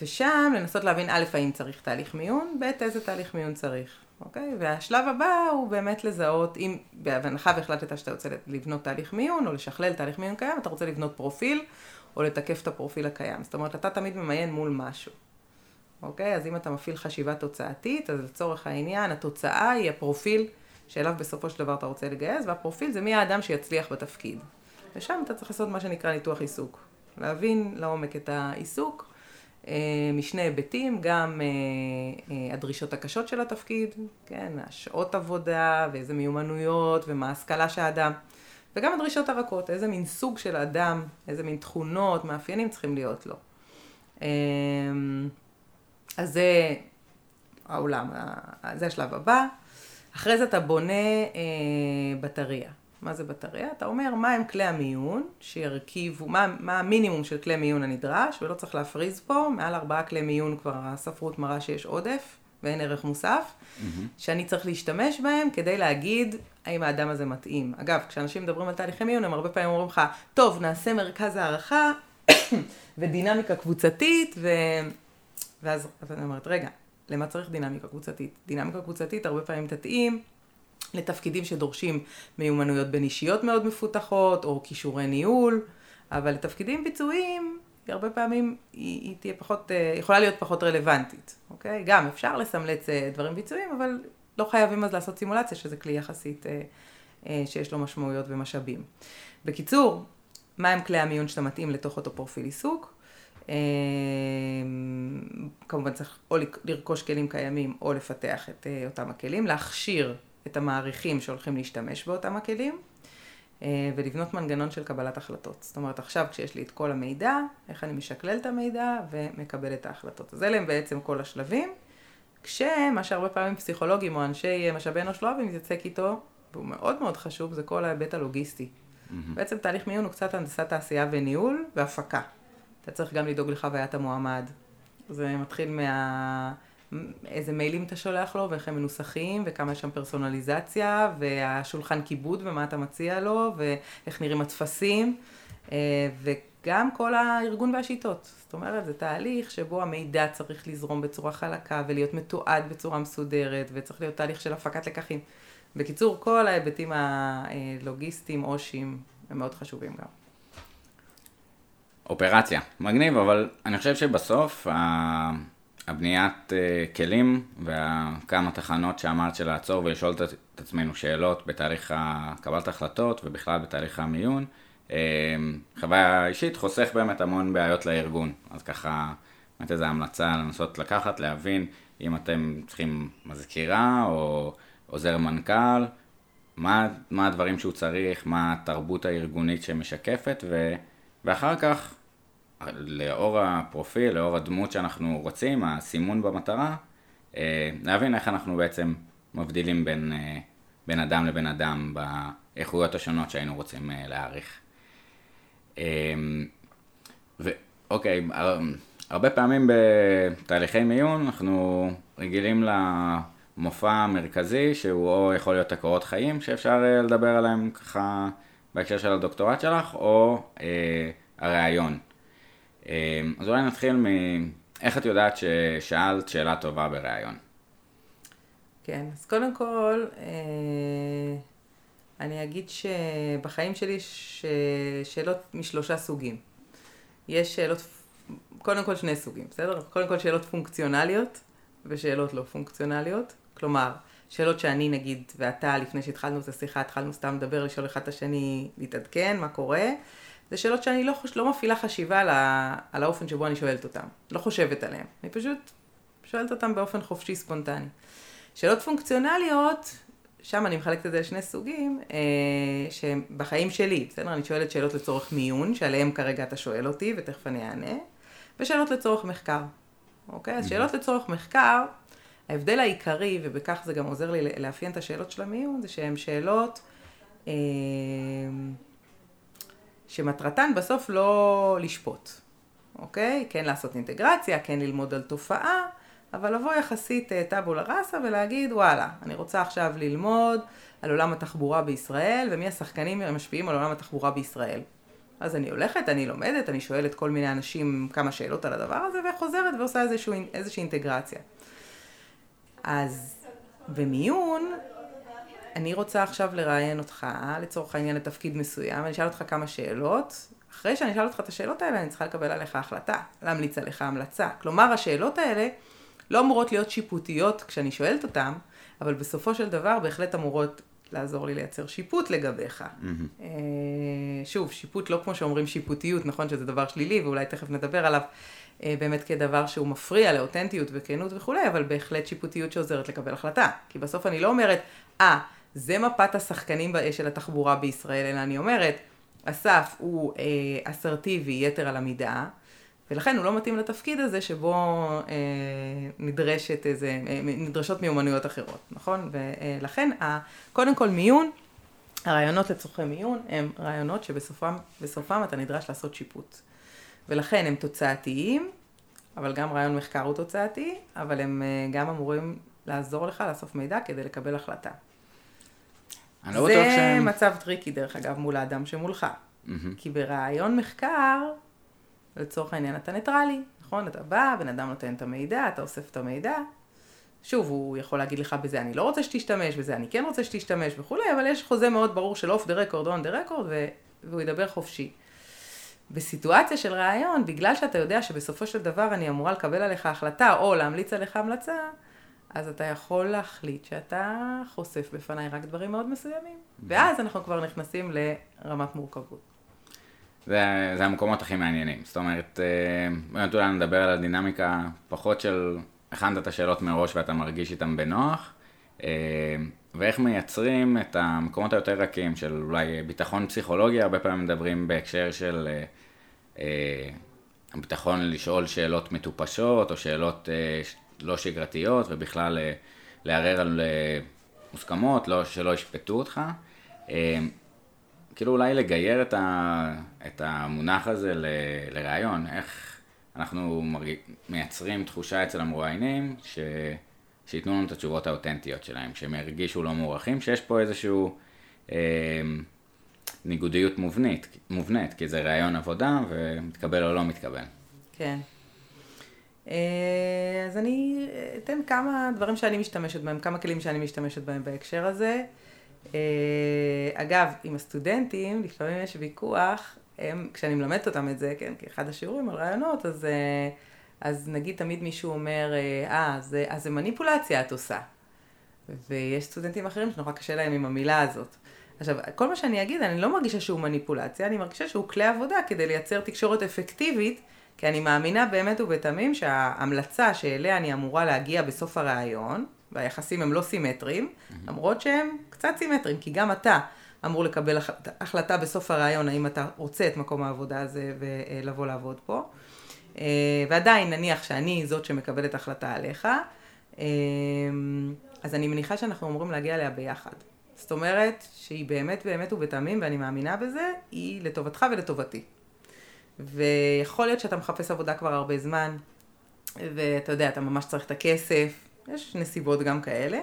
[SPEAKER 3] ושם לנסות להבין א', האם צריך תהליך מיון, ב', איזה תהליך מיון צריך, אוקיי? והשלב הבא הוא באמת לזהות, אם בהנחה והחלטת שאתה רוצה לבנות תהליך מיון, או לשכלל תהליך מיון קיים, אתה רוצה לבנות פרופיל, או לתקף את הפרופיל הקיים. זאת אומרת, אתה תמיד ממיין מול משהו. אוקיי? אז אם אתה מפעיל חשיבה תוצאתית, אז לצורך העניין, התוצאה היא הפרופיל שאליו בסופו של דבר אתה רוצה לגייס, והפרופיל זה מי האדם שיצליח בתפקיד. ושם אתה צריך לעשות מה שנקרא ניתוח עיסוק. להבין לעומק את העיסוק אה, משני היבטים, גם אה, אה, הדרישות הקשות של התפקיד, כן, השעות עבודה ואיזה מיומנויות ומה ההשכלה של האדם, וגם הדרישות הרכות, איזה מין סוג של אדם, איזה מין תכונות, מאפיינים צריכים להיות לו. אז זה העולם, זה השלב הבא. אחרי זה אתה בונה בטריה. מה זה בטריה? אתה אומר מה הם כלי המיון שירכיבו, מה, מה המינימום של כלי מיון הנדרש, ולא צריך להפריז פה, מעל ארבעה כלי מיון כבר הספרות מראה שיש עודף ואין ערך מוסף, mm-hmm. שאני צריך להשתמש בהם כדי להגיד האם האדם הזה מתאים. אגב, כשאנשים מדברים על תהליכי מיון, הם הרבה פעמים אומרים לך, טוב, נעשה מרכז הערכה ודינמיקה קבוצתית, ו... ואז אני אומרת, רגע, למה צריך דינמיקה קבוצתית? דינמיקה קבוצתית הרבה פעמים תתאים לתפקידים שדורשים מיומנויות בין אישיות מאוד מפותחות, או כישורי ניהול, אבל לתפקידים ביצועיים, הרבה פעמים היא, היא תהיה פחות, אה, יכולה להיות פחות רלוונטית, אוקיי? גם אפשר לסמלץ אה, דברים ביצועיים, אבל לא חייבים אז לעשות סימולציה, שזה כלי יחסית אה, שיש לו משמעויות ומשאבים. בקיצור, מה כלי המיון שאתה מתאים לתוך אותו פרופיל עיסוק? כמובן צריך או לרכוש כלים קיימים או לפתח את אותם הכלים, להכשיר את המעריכים שהולכים להשתמש באותם הכלים, אה, ולבנות מנגנון של קבלת החלטות. זאת אומרת, עכשיו כשיש לי את כל המידע, איך אני משקלל את המידע ומקבל את ההחלטות. אז אלה הם בעצם כל השלבים, כשמה שהרבה פעמים פסיכולוגים או אנשי משאבי אנוש לא אוהבים להתעסק איתו, והוא מאוד מאוד חשוב, זה כל ההיבט הלוגיסטי. Mm-hmm. בעצם תהליך מיון הוא קצת הנדסת תעשייה וניהול והפקה. אתה צריך גם לדאוג לחוויית המועמד. זה מתחיל מה... איזה מיילים אתה שולח לו ואיך הם מנוסחים וכמה יש שם פרסונליזציה והשולחן כיבוד ומה אתה מציע לו ואיך נראים הטפסים אה, וגם כל הארגון והשיטות. זאת אומרת, זה תהליך שבו המידע צריך לזרום בצורה חלקה ולהיות מתועד בצורה מסודרת וצריך להיות תהליך של הפקת לקחים. בקיצור, כל ההיבטים הלוגיסטיים, אושים, הם מאוד חשובים גם.
[SPEAKER 2] אופרציה, מגניב, אבל אני חושב שבסוף הבניית uh, כלים וכמה תחנות שאמרת של לעצור ולשאול את עצמנו שאלות בתהליך קבלת החלטות ובכלל בתהליך המיון. Uh, חוויה אישית חוסך באמת המון בעיות לארגון, אז ככה, באמת איזו המלצה לנסות לקחת, להבין אם אתם צריכים מזכירה או עוזר מנכ"ל, מה, מה הדברים שהוא צריך, מה התרבות הארגונית שמשקפת, ו, ואחר כך לאור הפרופיל, לאור הדמות שאנחנו רוצים, הסימון במטרה, אה, להבין איך אנחנו בעצם מבדילים בין, אה, בין אדם לבין אדם באיכויות השונות שהיינו רוצים אה, להעריך. ואוקיי, הרבה פעמים בתהליכי מיון אנחנו רגילים למופע המרכזי, שהוא או יכול להיות הקורות חיים, שאפשר לדבר עליהם ככה בהקשר של הדוקטורט שלך, או אה, הראיון. אה, אז אולי נתחיל מאיך את יודעת ששאלת שאלה טובה בראיון.
[SPEAKER 3] כן, אז קודם כל, אה, אני אגיד שבחיים שלי יש שאלות משלושה סוגים. יש שאלות, קודם כל שני סוגים, בסדר? קודם כל שאלות פונקציונליות ושאלות לא פונקציונליות. כלומר, שאלות שאני נגיד, ואתה, לפני שהתחלנו את השיחה, התחלנו סתם לדבר, לשאול אחד את השני, להתעדכן, מה קורה. זה שאלות שאני לא, חוש... לא מפעילה חשיבה על, ה... על האופן שבו אני שואלת אותן. לא חושבת עליהן. אני פשוט שואלת אותן באופן חופשי, ספונטני. שאלות פונקציונליות, שם אני מחלקת את זה לשני סוגים, אה, שהם בחיים שלי, בסדר? אני שואלת שאלות לצורך מיון, שעליהם כרגע אתה שואל אותי, ותכף אני אענה, ושאלות לצורך מחקר. אוקיי? אז שאלות לצורך מחקר, ההבדל העיקרי, ובכך זה גם עוזר לי לאפיין את השאלות של המיון, זה שהן שאלות אה, שמטרתן בסוף לא לשפוט, אוקיי? כן לעשות אינטגרציה, כן ללמוד על תופעה, אבל לבוא יחסית אה, טאבולה ראסה ולהגיד, וואלה, אני רוצה עכשיו ללמוד על עולם התחבורה בישראל, ומי השחקנים המשפיעים על עולם התחבורה בישראל. אז אני הולכת, אני לומדת, אני שואלת כל מיני אנשים כמה שאלות על הדבר הזה, וחוזרת ועושה איזשהו, איזושהי אינטגרציה. אז במיון, אני רוצה עכשיו לראיין אותך, לצורך העניין לתפקיד מסוים, אני אשאל אותך כמה שאלות. אחרי שאני אשאל אותך את השאלות האלה, אני צריכה לקבל עליך החלטה, להמליץ עליך המלצה. כלומר, השאלות האלה לא אמורות להיות שיפוטיות כשאני שואלת אותן, אבל בסופו של דבר בהחלט אמורות לעזור לי לייצר שיפוט לגביך. Mm-hmm. שוב, שיפוט לא כמו שאומרים שיפוטיות, נכון שזה דבר שלילי, ואולי תכף נדבר עליו אה, באמת כדבר שהוא מפריע לאותנטיות וכנות וכולי, אבל בהחלט שיפוטיות שעוזרת לקבל החלטה. כי בסוף אני לא אומרת, אה, ah, זה מפת השחקנים של התחבורה בישראל, אלא אני אומרת, אסף הוא אה, אסרטיבי יתר על המידה, ולכן הוא לא מתאים לתפקיד הזה שבו אה, נדרשת איזה, אה, נדרשות מיומנויות אחרות, נכון? ולכן, אה, קודם כל מיון, הראיונות לצורכי מיון הם ראיונות שבסופם אתה נדרש לעשות שיפוט. ולכן הם תוצאתיים, אבל גם ראיון מחקר הוא תוצאתי, אבל הם אה, גם אמורים לעזור לך לאסוף מידע כדי לקבל החלטה. אני לא בטוח שהם... זה מצב טריקי, דרך אגב, מול האדם שמולך. Mm-hmm. כי בראיון מחקר, לצורך העניין אתה ניטרלי, נכון? אתה בא, בן אדם נותן את המידע, אתה אוסף את המידע. שוב, הוא יכול להגיד לך בזה אני לא רוצה שתשתמש, בזה אני כן רוצה שתשתמש וכולי, אבל יש חוזה מאוד ברור של off the record, on the record, והוא ידבר חופשי. בסיטואציה של ראיון, בגלל שאתה יודע שבסופו של דבר אני אמורה לקבל עליך החלטה, או להמליץ עליך המלצה, אז אתה יכול להחליט שאתה חושף בפניי רק דברים מאוד מסוימים. ואז אנחנו כבר נכנסים לרמת מורכבות.
[SPEAKER 2] זה, זה המקומות הכי מעניינים. זאת אומרת, אה, באמת אולי נדבר על הדינמיקה פחות של הכנת את השאלות מראש ואתה מרגיש איתן בנוח, אה, ואיך מייצרים את המקומות היותר רכים של אולי ביטחון פסיכולוגי, הרבה פעמים מדברים בהקשר של אה, הביטחון לשאול שאלות מטופשות או שאלות לא שגרתיות ובכלל לערער על מוסכמות, לא, שלא ישפטו אותך. כאילו אולי לגייר את, ה, את המונח הזה ל, לראיון, איך אנחנו מרג... מייצרים תחושה אצל המרואיינים ש... שייתנו לנו את התשובות האותנטיות שלהם, שהם ירגישו לא מוערכים, שיש פה איזשהו אה, ניגודיות מובנית, מובנית, כי זה ראיון עבודה ומתקבל או לא מתקבל.
[SPEAKER 3] כן. אה, אז אני אתן כמה דברים שאני משתמשת בהם, כמה כלים שאני משתמשת בהם בהקשר הזה. אה, אגב, עם הסטודנטים, לפעמים יש ויכוח, הם, כשאני מלמדת אותם את זה, כן, כאחד השיעורים על רעיונות, אז, אה, אז נגיד תמיד מישהו אומר, אה, אז, אז זה מניפולציה את עושה. ויש סטודנטים אחרים שנורא קשה להם עם המילה הזאת. עכשיו, כל מה שאני אגיד, אני לא מרגישה שהוא מניפולציה, אני מרגישה שהוא כלי עבודה כדי לייצר תקשורת אפקטיבית, כי אני מאמינה באמת ובתמים שההמלצה שאליה אני אמורה להגיע בסוף הראיון, והיחסים הם לא סימטריים, mm-hmm. למרות שהם קצת סימטריים, כי גם אתה אמור לקבל החלטה בסוף הרעיון, האם אתה רוצה את מקום העבודה הזה ולבוא לעבוד פה. אה, ועדיין נניח שאני זאת שמקבלת החלטה עליך, אה, אז אני מניחה שאנחנו אמורים להגיע אליה ביחד. זאת אומרת שהיא באמת באמת ובתמים, ואני מאמינה בזה, היא לטובתך ולטובתי. ויכול להיות שאתה מחפש עבודה כבר הרבה זמן, ואתה יודע, אתה ממש צריך את הכסף, יש נסיבות גם כאלה.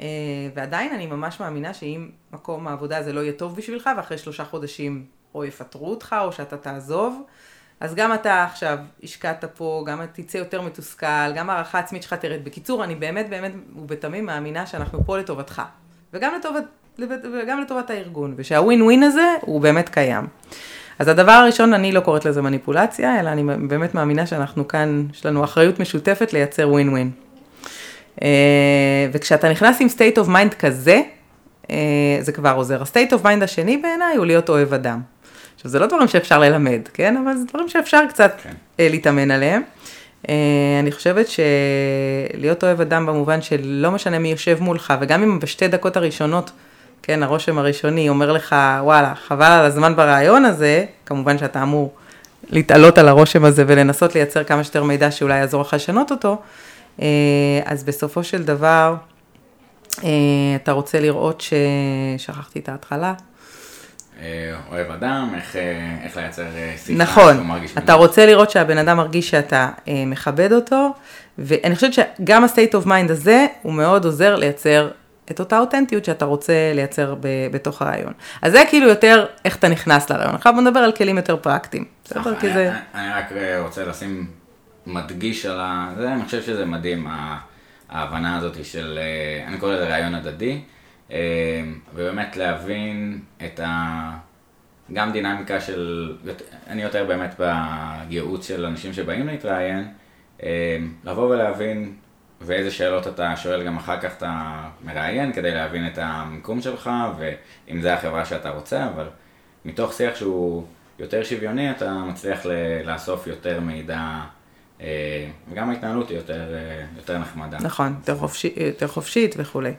[SPEAKER 3] אה, ועדיין אני ממש מאמינה שאם מקום העבודה הזה לא יהיה טוב בשבילך, ואחרי שלושה חודשים או יפטרו אותך, או שאתה תעזוב, אז גם אתה עכשיו השקעת פה, גם תצא יותר מתוסכל, גם הערכה עצמית שלך תרד. בקיצור, אני באמת באמת ובתמים מאמינה שאנחנו פה לטובתך. וגם לטובת, וגם לטובת הארגון, ושהווין ווין הזה הוא באמת קיים. אז הדבר הראשון, אני לא קוראת לזה מניפולציה, אלא אני באמת מאמינה שאנחנו כאן, יש לנו אחריות משותפת לייצר ווין ווין. אה, וכשאתה נכנס עם state of mind כזה, אה, זה כבר עוזר. ה-state of mind השני בעיניי הוא להיות אוהב אדם. עכשיו, זה לא דברים שאפשר ללמד, כן? אבל זה דברים שאפשר קצת כן. אה, להתאמן עליהם. אני חושבת שלהיות אוהב אדם במובן שלא משנה מי יושב מולך, וגם אם בשתי דקות הראשונות, כן, הרושם הראשוני אומר לך, וואלה, חבל על הזמן ברעיון הזה, כמובן שאתה אמור להתעלות על הרושם הזה ולנסות לייצר כמה שיותר מידע שאולי יעזור לך לשנות אותו, אה, אז בסופו של דבר, אה, אתה רוצה לראות ש... שכחתי את ההתחלה.
[SPEAKER 2] אה, אוהב אדם, איך, איך לייצר שיחה
[SPEAKER 3] נכון, אתה רוצה לראות שהבן אדם מרגיש שאתה מכבד אותו, ואני חושבת שגם ה-state of mind הזה, הוא מאוד עוזר לייצר את אותה אותנטיות שאתה רוצה לייצר ב, בתוך הרעיון. אז זה כאילו יותר איך אתה נכנס לרעיון. עכשיו בוא נדבר על כלים יותר פרקטיים.
[SPEAKER 2] בסדר? כי זה... אני רק רוצה לשים מדגיש על זה, אני חושב שזה מדהים, ההבנה הזאת של, אה, אני קורא לזה רעיון הדדי, אה, ובאמת להבין את ה... גם דינמיקה של, אני יותר באמת בייעוץ של אנשים שבאים להתראיין, אה, לבוא ולהבין ואיזה שאלות אתה שואל גם אחר כך אתה מראיין כדי להבין את המיקום שלך ואם זה החברה שאתה רוצה, אבל מתוך שיח שהוא יותר שוויוני אתה מצליח לאסוף יותר מידע אה, וגם ההתנהלות היא יותר, אה, יותר נחמדה.
[SPEAKER 3] נכון, יותר, חופשי, יותר חופשית וכולי.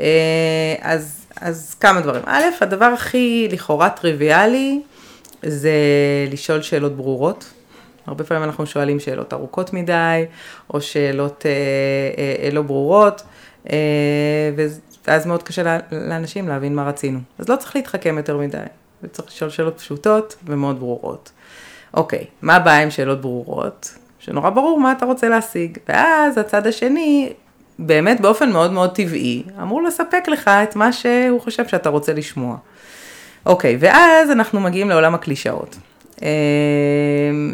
[SPEAKER 3] אה, אז, אז כמה דברים. א', הדבר הכי לכאורה טריוויאלי זה לשאול שאלות ברורות. הרבה פעמים אנחנו שואלים שאלות ארוכות מדי, או שאלות אה, אה, לא ברורות, אה, ואז מאוד קשה לאנשים להבין מה רצינו. אז לא צריך להתחכם יותר מדי, וצריך לשאול שאלות פשוטות ומאוד ברורות. אוקיי, מה הבעיה עם שאלות ברורות? שנורא ברור מה אתה רוצה להשיג. ואז הצד השני, באמת באופן מאוד מאוד טבעי, אמור לספק לך את מה שהוא חושב שאתה רוצה לשמוע. אוקיי, ואז אנחנו מגיעים לעולם הקלישאות. אה,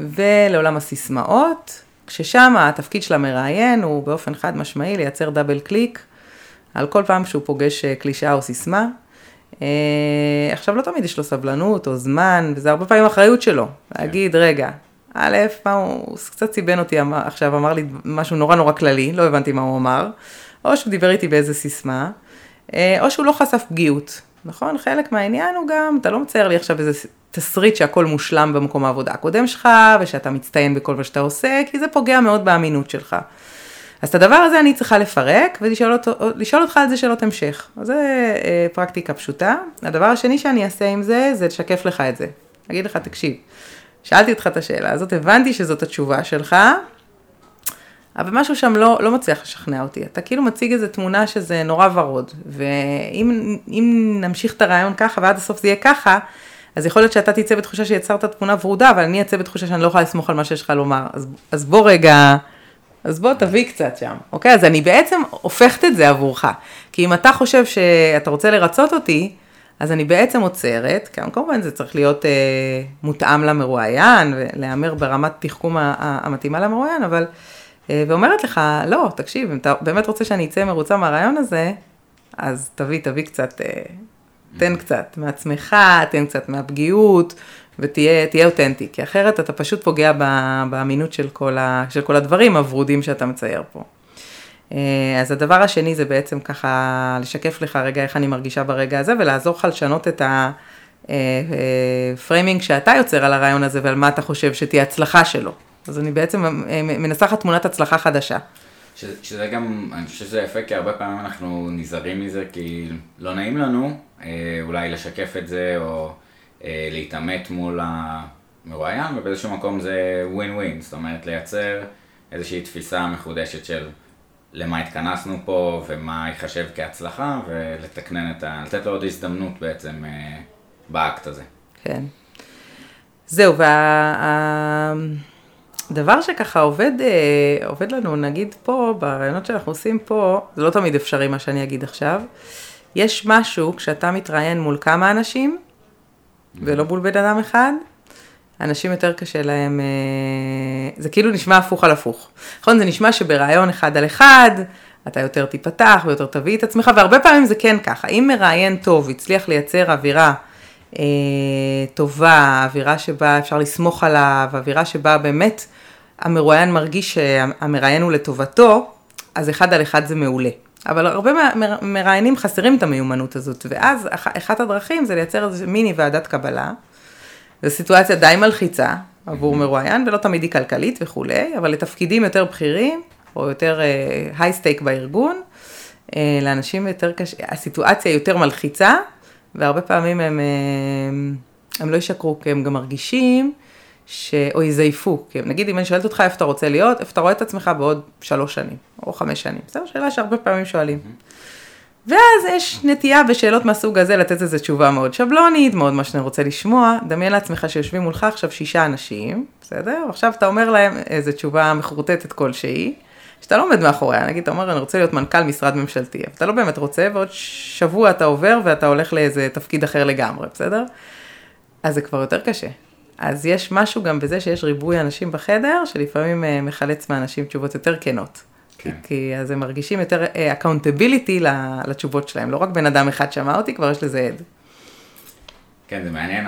[SPEAKER 3] ולעולם הסיסמאות, כששם התפקיד של המראיין הוא באופן חד משמעי לייצר דאבל קליק על כל פעם שהוא פוגש אה, קלישאה או סיסמה. אה, עכשיו, לא תמיד יש לו סבלנות או זמן, וזה הרבה פעמים אחריות שלו, להגיד, רגע, א', מה הוא, קצת סיבן אותי עכשיו, אמר לי משהו נורא נורא כללי, לא הבנתי מה הוא אמר, או שהוא דיבר איתי באיזה סיסמה, אה, או שהוא לא חשף פגיעות, נכון? חלק מהעניין הוא גם, אתה לא מצייר לי עכשיו איזה תסריט שהכל מושלם במקום העבודה הקודם שלך, ושאתה מצטיין בכל מה שאתה עושה, כי זה פוגע מאוד באמינות שלך. אז את הדבר הזה אני צריכה לפרק ולשאול אותך על זה שאלות המשך. אז זה אה, פרקטיקה פשוטה. הדבר השני שאני אעשה עם זה, זה לשקף לך את זה. אגיד לך, תקשיב, שאלתי אותך את השאלה הזאת, הבנתי שזאת התשובה שלך, אבל משהו שם לא, לא מצליח לשכנע אותי. אתה כאילו מציג איזו תמונה שזה נורא ורוד, ואם נמשיך את הרעיון ככה ועד הסוף זה יהיה ככה, אז יכול להיות שאתה תצא בתחושה שיצרת תמונה ורודה, אבל אני אצא בתחושה שאני לא יכולה לסמוך על מה שיש לך לומר. אז, אז בוא רגע, אז בוא תביא קצת שם, אוקיי? אז אני בעצם הופכת את זה עבורך. כי אם אתה חושב שאתה רוצה לרצות אותי, אז אני בעצם עוצרת, כמובן זה צריך להיות אה, מותאם למרואיין, ולהיאמר ברמת תחכום המתאימה למרואיין, אבל, אה, ואומרת לך, לא, תקשיב, אם אתה באמת רוצה שאני אצא מרוצה מהראיון הזה, אז תביא, תביא קצת, אה, תן קצת מעצמך, תן קצת מהפגיעות, ותהיה אותנטי, כי אחרת אתה פשוט פוגע באמינות של כל, ה, של כל הדברים הוורודים שאתה מצייר פה. אה, אז הדבר השני זה בעצם ככה לשקף לך רגע איך אני מרגישה ברגע הזה ולעזור לך לשנות את ה framing אה, אה, שאתה יוצר על הראיון הזה ועל מה אתה חושב שתהיה הצלחה שלו. אז אני בעצם מנסחת תמונת הצלחה חדשה.
[SPEAKER 2] שזה גם, אני חושב שזה יפה, כי הרבה פעמים אנחנו נזהרים מזה, כי לא נעים לנו אולי לשקף את זה, או להתעמת מול המרואיין, ובאיזשהו מקום זה ווין ווין, זאת אומרת לייצר איזושהי תפיסה מחודשת של למה התכנסנו פה ומה ייחשב כהצלחה ולתקנן את ה... לתת לו עוד הזדמנות בעצם אה, באקט הזה.
[SPEAKER 3] כן. זהו, והדבר וה, שככה עובד, אה, עובד לנו, נגיד פה, ברעיונות שאנחנו עושים פה, זה לא תמיד אפשרי מה שאני אגיד עכשיו. יש משהו, כשאתה מתראיין מול כמה אנשים, ולא מול בן אדם אחד, אנשים יותר קשה להם, אה, זה כאילו נשמע הפוך על הפוך. נכון? זה נשמע שברעיון אחד על אחד, אתה יותר תיפתח ויותר תביא את עצמך, והרבה פעמים זה כן ככה. אם מראיין טוב הצליח לייצר אווירה טובה, אווירה שבה אפשר לסמוך עליו, אווירה שבה באמת המרואיין מרגיש שהמראיין הוא לטובתו, אז אחד על אחד זה מעולה. אבל הרבה מראיינים חסרים את המיומנות הזאת, ואז אחת הדרכים זה לייצר איזה מיני ועדת קבלה. זו סיטואציה די מלחיצה עבור מרואיין, ולא תמיד היא כלכלית וכולי, אבל לתפקידים יותר בכירים, או יותר הייסטייק uh, בארגון, uh, לאנשים יותר קשה, הסיטואציה יותר מלחיצה, והרבה פעמים הם, uh, הם לא ישקרו, כי הם גם מרגישים, ש... או יזייפו, כי נגיד אם אני שואלת אותך איפה אתה רוצה להיות, איפה אתה רואה את עצמך בעוד שלוש שנים, או חמש שנים, זו שאלה שהרבה פעמים שואלים. ואז יש נטייה בשאלות מהסוג הזה לתת איזו תשובה מאוד שבלונית, מאוד מה שאני רוצה לשמוע. דמיין לעצמך שיושבים מולך עכשיו שישה אנשים, בסדר? עכשיו אתה אומר להם איזו תשובה מחורטטת כלשהי, שאתה לא עומד מאחוריה, נגיד אתה אומר אני רוצה להיות מנכ"ל משרד ממשלתי, אבל אתה לא באמת רוצה, ועוד שבוע אתה עובר ואתה הולך לאיזה תפקיד אחר לגמרי, בסדר? אז זה כבר יותר קשה. אז יש משהו גם בזה שיש ריבוי אנשים בחדר, שלפעמים אה, מחלץ מאנשים תשובות יותר כנות. כן. כי אז הם מרגישים יותר accountability אה, לתשובות שלהם, לא רק בן אדם אחד שמע אותי, כבר יש לזה עד.
[SPEAKER 2] כן, זה מעניין,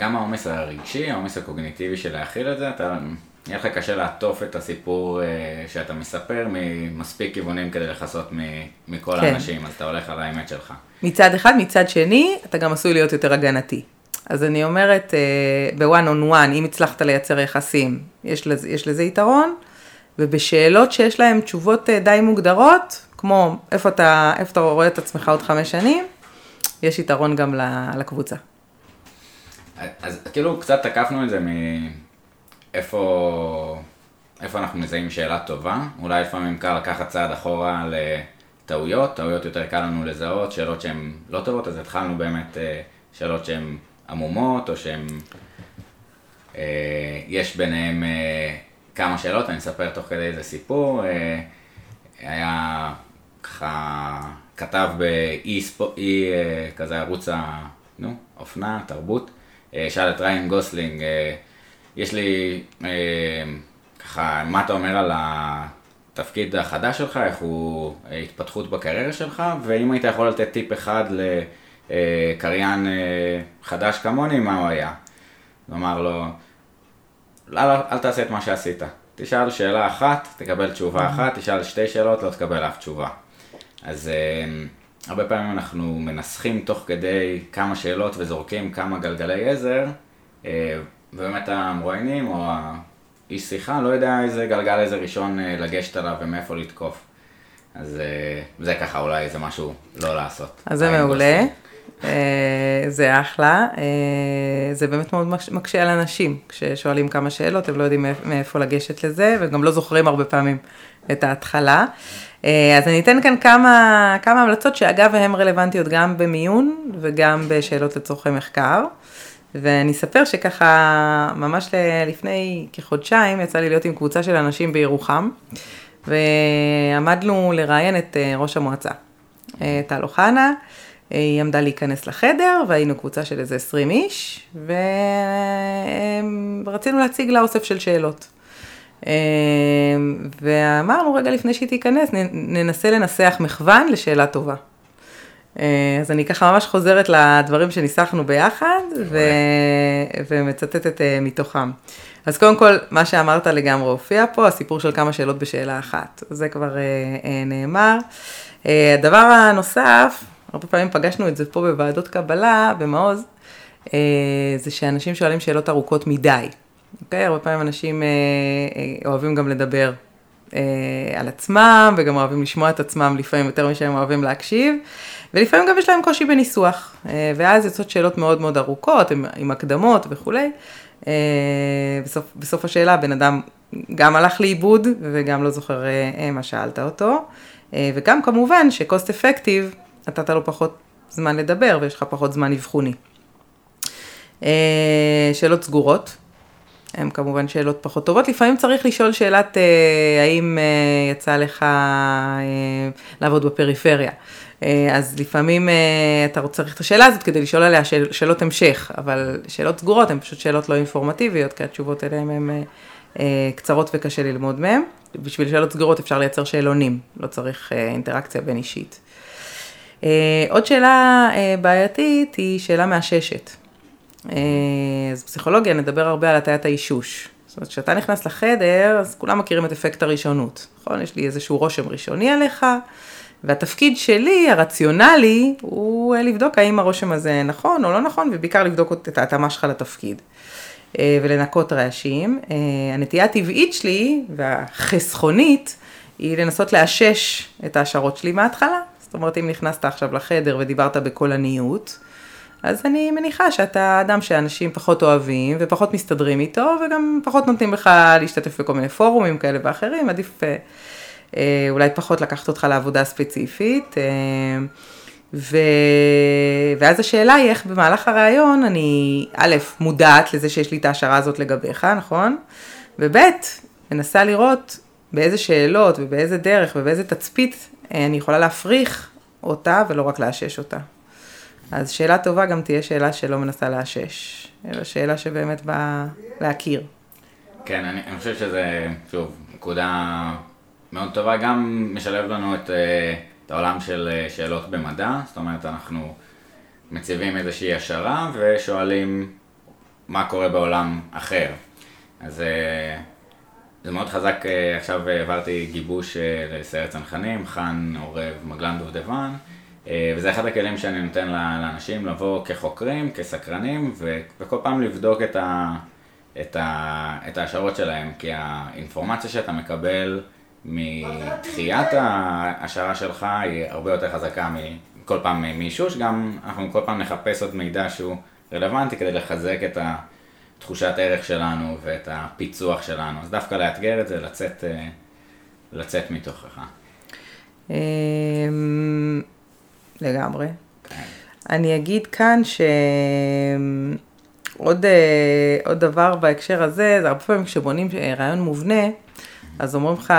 [SPEAKER 2] גם העומס הרגשי, העומס הקוגניטיבי של להכיל את זה, אתה, יהיה לך קשה לעטוף את הסיפור אה, שאתה מספר ממספיק כיוונים כדי לכסות מכל כן. האנשים, אז אתה הולך על האמת שלך.
[SPEAKER 3] מצד אחד, מצד שני, אתה גם עשוי להיות יותר הגנתי. אז אני אומרת, בוואן און וואן, אם הצלחת לייצר יחסים, יש לזה, יש לזה יתרון. ובשאלות שיש להן תשובות אה, די מוגדרות, כמו איפה אתה, איפה אתה רואה את עצמך עוד חמש שנים, יש יתרון גם לקבוצה.
[SPEAKER 2] אז כאילו קצת תקפנו את זה מאיפה איפה אנחנו מזהים שאלה טובה, אולי לפעמים קל לקחת צעד אחורה לטעויות, טעויות יותר קל לנו לזהות, שאלות שהן לא טובות, אז התחלנו באמת אה, שאלות שהן עמומות, או שהן, אה, יש ביניהן כמה שאלות, אני אספר תוך כדי איזה סיפור. אה, היה ככה כתב באי ספו, אי אה, כזה ערוץ ה... נו, אופנה, תרבות. אה, שאל את ריין גוסלינג, יש לי ככה, מה אתה אומר על התפקיד החדש שלך, איך הוא התפתחות בקריירה שלך, ואם היית יכול לתת טיפ אחד לקריין חדש כמוני, מה הוא היה? הוא אמר לו, לא, לא, אל תעשה את מה שעשית. תשאל שאלה אחת, תקבל תשובה אחת, תשאל שתי שאלות, לא תקבל אף תשובה. אז uh, הרבה פעמים אנחנו מנסחים תוך כדי כמה שאלות וזורקים כמה גלגלי עזר, uh, ובאמת המרואיינים או האיש שיחה לא יודע איזה גלגל עזר ראשון uh, לגשת עליו ומאיפה לתקוף. אז uh, זה ככה אולי איזה משהו לא לעשות.
[SPEAKER 3] אז זה מעולה. אה, זה אחלה, אה, זה באמת מאוד מקשה על אנשים, כששואלים כמה שאלות, הם לא יודעים מאיפה לגשת לזה, וגם לא זוכרים הרבה פעמים את ההתחלה. אה, אז אני אתן כאן כמה, כמה המלצות, שאגב, הן רלוונטיות גם במיון וגם בשאלות לצורכי מחקר. ואני אספר שככה, ממש לפני כחודשיים, יצא לי להיות עם קבוצה של אנשים בירוחם, ועמדנו לראיין את ראש המועצה, טל אוחנה. היא עמדה להיכנס לחדר, והיינו קבוצה של איזה 20 איש, ורצינו להציג לה אוסף של שאלות. ואמרנו, רגע לפני שהיא תיכנס, ננסה לנסח מחוון לשאלה טובה. אז אני ככה ממש חוזרת לדברים שניסחנו ביחד, ו... ומצטטת אה, מתוכם. אז קודם כל, מה שאמרת לגמרי הופיע פה, הסיפור של כמה שאלות בשאלה אחת. זה כבר אה, אה, נאמר. הדבר הנוסף, הרבה פעמים פגשנו את זה פה בוועדות קבלה, במעוז, אה, זה שאנשים שואלים שאלות ארוכות מדי. אוקיי? הרבה פעמים אנשים אה, אה, אוהבים גם לדבר על עצמם, וגם אוהבים לשמוע את עצמם לפעמים יותר משהם אוהבים להקשיב, ולפעמים גם יש להם קושי בניסוח. ואז יוצאות שאלות מאוד מאוד ארוכות, עם, עם הקדמות וכולי. בסוף, בסוף השאלה בן אדם גם הלך לאיבוד וגם לא זוכר מה שאלת אותו. וגם כמובן ש-cost effective נתת לו פחות זמן לדבר ויש לך פחות זמן אבחוני. שאלות סגורות. הן כמובן שאלות פחות טובות. לפעמים צריך לשאול שאלת האם יצא לך לעבוד בפריפריה. אז לפעמים אתה צריך את השאלה הזאת כדי לשאול עליה שאל, שאלות המשך, אבל שאלות סגורות הן פשוט שאלות לא אינפורמטיביות, כי התשובות אליהן הן קצרות וקשה ללמוד מהן. בשביל שאלות סגורות אפשר לייצר שאלונים, לא צריך אינטראקציה בין אישית. עוד שאלה בעייתית היא שאלה מאששת. אז פסיכולוגיה נדבר הרבה על הטיית האישוש. זאת אומרת, כשאתה נכנס לחדר, אז כולם מכירים את אפקט הראשונות, נכון? יש לי איזשהו רושם ראשוני עליך, והתפקיד שלי, הרציונלי, הוא לבדוק האם הרושם הזה נכון או לא נכון, ובעיקר לבדוק את ההתאמה שלך לתפקיד. ולנקות רעשים. הנטייה הטבעית שלי, והחסכונית, היא לנסות לאשש את ההשערות שלי מההתחלה. זאת אומרת, אם נכנסת עכשיו לחדר ודיברת בקולניות, אז אני מניחה שאתה אדם שאנשים פחות אוהבים ופחות מסתדרים איתו, וגם פחות נותנים לך להשתתף בכל מיני פורומים כאלה ואחרים, עדיף אה, אה, אולי פחות לקחת אותך לעבודה ספציפית. אה, ו... ואז השאלה היא איך במהלך הראיון אני, א', מודעת לזה שיש לי את ההשערה הזאת לגביך, נכון? וב', מנסה לראות באיזה שאלות ובאיזה דרך ובאיזה תצפית אני יכולה להפריך אותה ולא רק לאשש אותה. אז שאלה טובה גם תהיה שאלה שלא מנסה לאשש, אלא שאלה שבאמת באה להכיר.
[SPEAKER 2] כן, אני, אני חושב שזה, שוב, נקודה מאוד טובה, גם משלב לנו את, אה, את העולם של אה, שאלות במדע, זאת אומרת, אנחנו מציבים איזושהי השערה ושואלים מה קורה בעולם אחר. אז אה, זה מאוד חזק, עכשיו העברתי גיבוש לסיירת צנחנים, חאן עורב מגלן דובדבן. וזה אחד הכלים שאני נותן לאנשים לבוא כחוקרים, כסקרנים, וכל פעם לבדוק את, ה, את, ה, את ההשערות שלהם, כי האינפורמציה שאתה מקבל מתחיית ההשערה שלך היא הרבה יותר חזקה מכל פעם מאישוש, גם אנחנו כל פעם נחפש עוד מידע שהוא רלוונטי כדי לחזק את תחושת ערך שלנו ואת הפיצוח שלנו, אז דווקא לאתגר את זה, לצאת, אה, לצאת מתוכך. אמ,
[SPEAKER 3] לגמרי. אני אגיד כאן שעוד אה, עוד דבר בהקשר הזה, זה הרבה פעמים כשבונים רעיון מובנה, אז אומרים לך,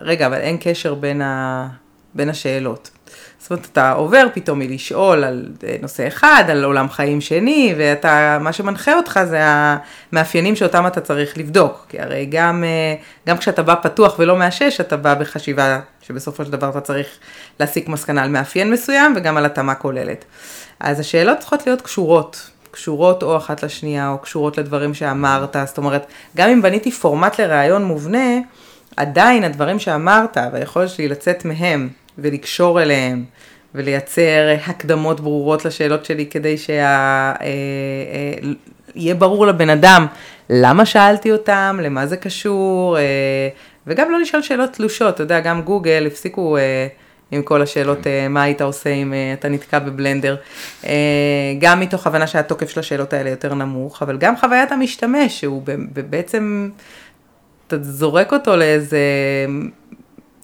[SPEAKER 3] רגע, אבל אין קשר בין, ה, בין השאלות. זאת אומרת, אתה עובר פתאום מלשאול על אה, נושא אחד, על עולם חיים שני, ואתה, מה שמנחה אותך זה המאפיינים שאותם אתה צריך לבדוק. כי הרי גם, אה, גם כשאתה בא פתוח ולא מאשש, אתה בא בחשיבה שבסופו של דבר אתה צריך להסיק מסקנה על מאפיין מסוים וגם על התאמה כוללת. אז השאלות צריכות להיות קשורות. קשורות או אחת לשנייה, או קשורות לדברים שאמרת, זאת אומרת, גם אם בניתי פורמט לראיון מובנה, עדיין הדברים שאמרת, והיכולת שלי לצאת מהם ולקשור אליהם, ולייצר הקדמות ברורות לשאלות שלי כדי שיהיה אה, אה, ברור לבן אדם למה שאלתי אותם, למה זה קשור, אה, וגם לא לשאול שאלות תלושות, אתה יודע, גם גוגל הפסיקו עם כל השאלות, מה היית עושה אם אתה נתקע בבלנדר, גם מתוך הבנה שהתוקף של השאלות האלה יותר נמוך, אבל גם חוויית המשתמש, שהוא בעצם, אתה זורק אותו לאיזה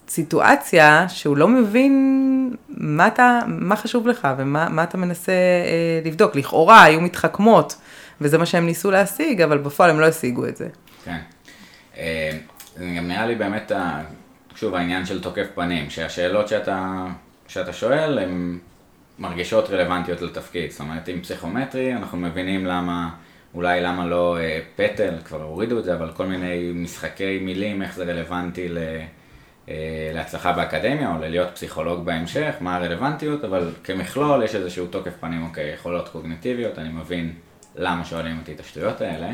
[SPEAKER 3] סיטואציה שהוא לא מבין מה, אתה, מה חשוב לך ומה אתה מנסה אה, לבדוק. לכאורה היו מתחכמות, וזה מה שהם ניסו להשיג, אבל בפועל הם לא השיגו את זה.
[SPEAKER 2] כן. אה, זה גם נראה לי באמת, שוב, העניין של תוקף פנים, שהשאלות שאתה, שאתה שואל הן מרגישות רלוונטיות לתפקיד. זאת אומרת, עם פסיכומטרי אנחנו מבינים למה... אולי למה לא אה, פטל, כבר הורידו את זה, אבל כל מיני משחקי מילים, איך זה רלוונטי ל, אה, להצלחה באקדמיה או ללהיות פסיכולוג בהמשך, מה הרלוונטיות, אבל כמכלול יש איזשהו תוקף פנים, אוקיי, יכולות קוגניטיביות, אני מבין למה שואלים אותי את השטויות האלה.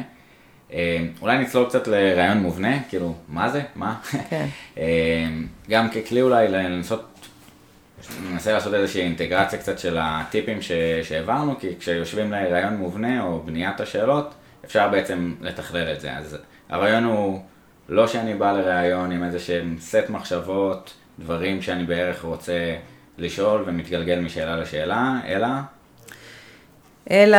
[SPEAKER 2] אה, אולי נצלול קצת לרעיון מובנה, כאילו, מה זה? מה? כן. אה, גם ככלי אולי לנסות, ננסה לעשות איזושהי אינטגרציה קצת של הטיפים שהעברנו, כי כשיושבים לרעיון מובנה או בניית השאלות, אפשר בעצם לתכלל את זה. אז הרעיון הוא... לא שאני בא לראיון עם איזה שהם סט מחשבות, דברים שאני בערך רוצה לשאול ומתגלגל משאלה לשאלה, אלא?
[SPEAKER 3] אלא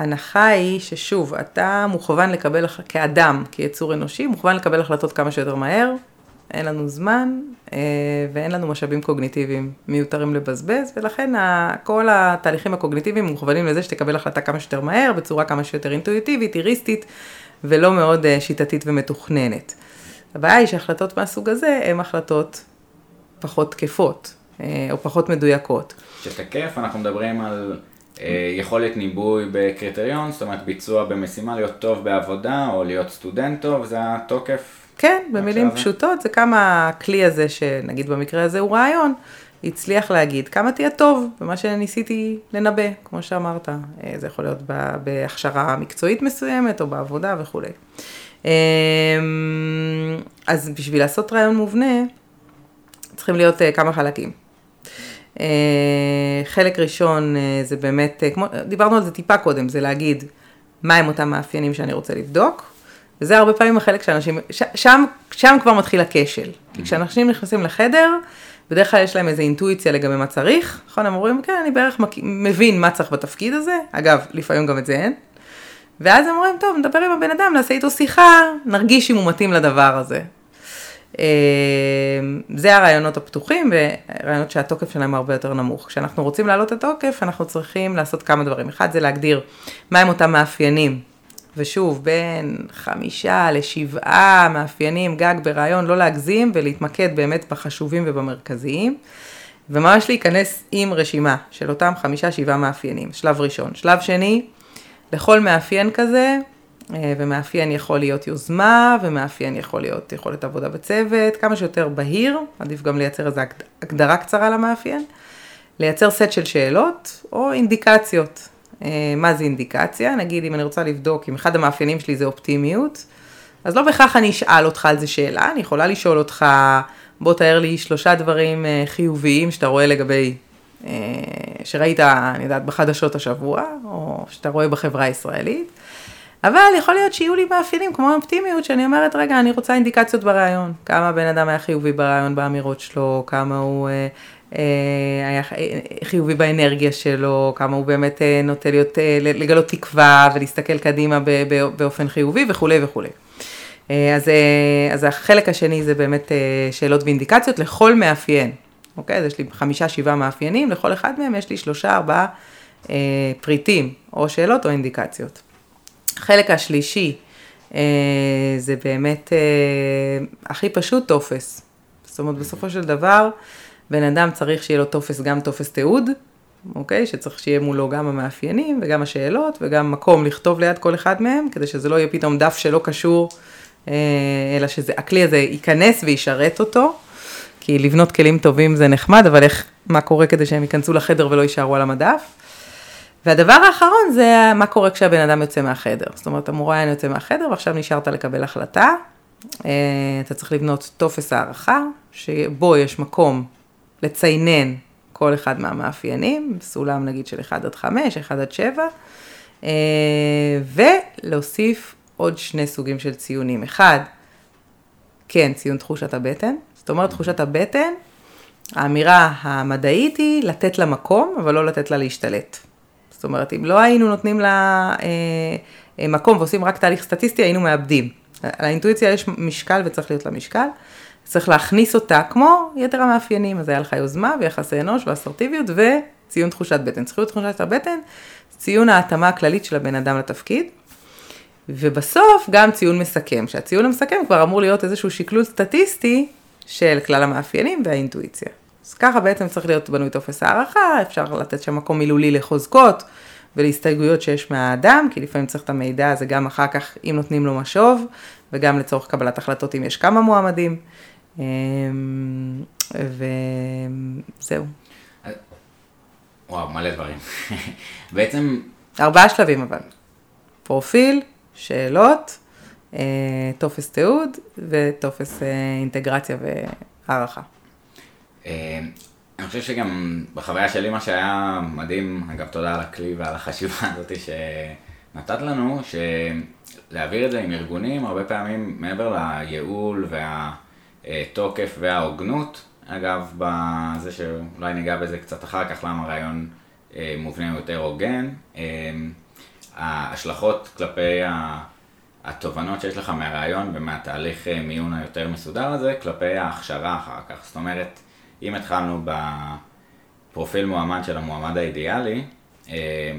[SPEAKER 3] שההנחה היא ששוב, אתה מוכוון לקבל, כאדם, כיצור אנושי, מוכוון לקבל החלטות כמה שיותר מהר, אין לנו זמן אה, ואין לנו משאבים קוגניטיביים מיותרים לבזבז, ולכן כל התהליכים הקוגניטיביים מוכוונים לזה שתקבל החלטה כמה שיותר מהר, בצורה כמה שיותר אינטואיטיבית, איריסטית, ולא מאוד אה, שיטתית ומתוכננת. הבעיה היא שהחלטות מהסוג הזה הן החלטות פחות תקפות, אה, או פחות מדויקות.
[SPEAKER 2] שתקף, אנחנו מדברים על יכולת ניבוי בקריטריון, זאת אומרת ביצוע במשימה, להיות טוב בעבודה, או להיות סטודנט טוב, זה התוקף
[SPEAKER 3] כן, במילים פשוטות, זה כמה הכלי הזה, שנגיד במקרה הזה הוא רעיון, הצליח להגיד כמה תהיה טוב במה שניסיתי לנבא, כמו שאמרת. אה, זה יכול להיות בהכשרה מקצועית מסוימת או בעבודה וכולי. אמ, אז בשביל לעשות רעיון מובנה, צריכים להיות אה, כמה חלקים. אה, חלק ראשון זה באמת, כמו, דיברנו על זה טיפה קודם, זה להגיד מהם אותם מאפיינים שאני רוצה לבדוק, וזה הרבה פעמים החלק שאנשים, ש, שם, שם כבר מתחיל הכשל. כי כשאנשים נכנסים לחדר, בדרך כלל יש להם איזו אינטואיציה לגבי מה צריך, נכון? הם אומרים, כן, אני בערך מק... מבין מה צריך בתפקיד הזה, אגב, לפעמים גם את זה אין. ואז הם אומרים, טוב, נדבר עם הבן אדם, נעשה איתו שיחה, נרגיש אם הוא מתאים לדבר הזה. אה, זה הרעיונות הפתוחים ורעיונות שהתוקף שלהם הרבה יותר נמוך. כשאנחנו רוצים להעלות את התוקף, אנחנו צריכים לעשות כמה דברים. אחד זה להגדיר מהם אותם מאפיינים ושוב, בין חמישה לשבעה מאפיינים גג ברעיון, לא להגזים ולהתמקד באמת בחשובים ובמרכזיים, וממש להיכנס עם רשימה של אותם חמישה, שבעה מאפיינים, שלב ראשון. שלב שני, לכל מאפיין כזה, ומאפיין יכול להיות יוזמה, ומאפיין יכול להיות יכולת עבודה בצוות, כמה שיותר בהיר, עדיף גם לייצר איזו הגדרה קצרה למאפיין, לייצר סט של שאלות או אינדיקציות. אה, מה זה אינדיקציה, נגיד אם אני רוצה לבדוק אם אחד המאפיינים שלי זה אופטימיות, אז לא בהכרח אני אשאל אותך על זה שאלה, אני יכולה לשאול אותך, בוא תאר לי שלושה דברים אה, חיוביים שאתה רואה לגבי, אה, שראית, אני יודעת, בחדשות השבוע, או שאתה רואה בחברה הישראלית, אבל יכול להיות שיהיו לי מאפיינים כמו אופטימיות, שאני אומרת, רגע, אני רוצה אינדיקציות ברעיון, כמה הבן אדם היה חיובי ברעיון באמירות שלו, כמה הוא אה, היה חיובי באנרגיה שלו, כמה הוא באמת אה, נוטה להיות, אה, לגלות תקווה ולהסתכל קדימה באופן חיובי וכולי וכולי. אז, אז החלק השני זה באמת שאלות ואינדיקציות לכל מאפיין, אוקיי? אז יש לי חמישה, שבעה מאפיינים, לכל אחד מהם יש לי שלושה, ארבעה פריטים, או שאלות או אינדיקציות. החלק השלישי זה באמת הכי פשוט טופס. זאת אומרת, בסופו של דבר, בן אדם צריך שיהיה לו טופס, גם טופס תיעוד, אוקיי? שצריך שיהיה מולו גם המאפיינים וגם השאלות וגם מקום לכתוב ליד כל אחד מהם, כדי שזה לא יהיה פתאום דף שלא קשור, אה, אלא שהכלי הזה ייכנס וישרת אותו. כי לבנות כלים טובים זה נחמד, אבל איך, מה קורה כדי שהם ייכנסו לחדר ולא יישארו על המדף? והדבר האחרון זה מה קורה כשהבן אדם יוצא מהחדר. זאת אומרת, המוראיין יוצא מהחדר ועכשיו נשארת לקבל החלטה. אה, אתה צריך לבנות טופס הערכה, שבו יש מקום לציינן כל אחד מהמאפיינים, סולם נגיד של 1 עד 5, 1 עד 7, אה, ולהוסיף עוד שני סוגים של ציונים. אחד, כן, ציון תחושת הבטן, זאת אומרת תחושת הבטן, האמירה המדעית היא לתת לה מקום, אבל לא לתת לה להשתלט. זאת אומרת, אם לא היינו נותנים לה אה, אה מקום ועושים רק תהליך סטטיסטי, היינו מאבדים. לאינטואיציה יש משקל וצריך להיות לה משקל. צריך להכניס אותה כמו יתר המאפיינים, אז היה לך יוזמה ויחסי אנוש ואסרטיביות וציון תחושת בטן. צריכות תחושת הבטן, ציון ההתאמה הכללית של הבן אדם לתפקיד, ובסוף גם ציון מסכם, שהציון המסכם כבר אמור להיות איזשהו שקלול סטטיסטי של כלל המאפיינים והאינטואיציה. אז ככה בעצם צריך להיות בנוי טופס הערכה, אפשר לתת שם מקום מילולי לחוזקות ולהסתייגויות שיש מהאדם, כי לפעמים צריך את המידע הזה גם אחר כך, אם נותנים לו משוב, וגם לצורך קבלת החלטות אם יש כמה מועמדים. אמ, וזהו.
[SPEAKER 2] וואו, מלא דברים. בעצם...
[SPEAKER 3] ארבעה שלבים אבל. פרופיל, שאלות, אה, טופס תיעוד וטופס אה, אינטגרציה והערכה.
[SPEAKER 2] אה, אני חושב שגם בחוויה שלי מה שהיה מדהים, אגב תודה על הכלי ועל החשיבה הזאת שנתת לנו, שלהעביר את זה עם ארגונים הרבה פעמים מעבר לייעול וה... התוקף וההוגנות. אגב, בזה שאולי ניגע בזה קצת אחר כך, למה רעיון אה, מובנה יותר הוגן. אה, ההשלכות כלפי התובנות שיש לך מהרעיון ומהתהליך מיון היותר מסודר הזה כלפי ההכשרה אחר כך. זאת אומרת, אם התחלנו בפרופיל מועמד של המועמד האידיאלי,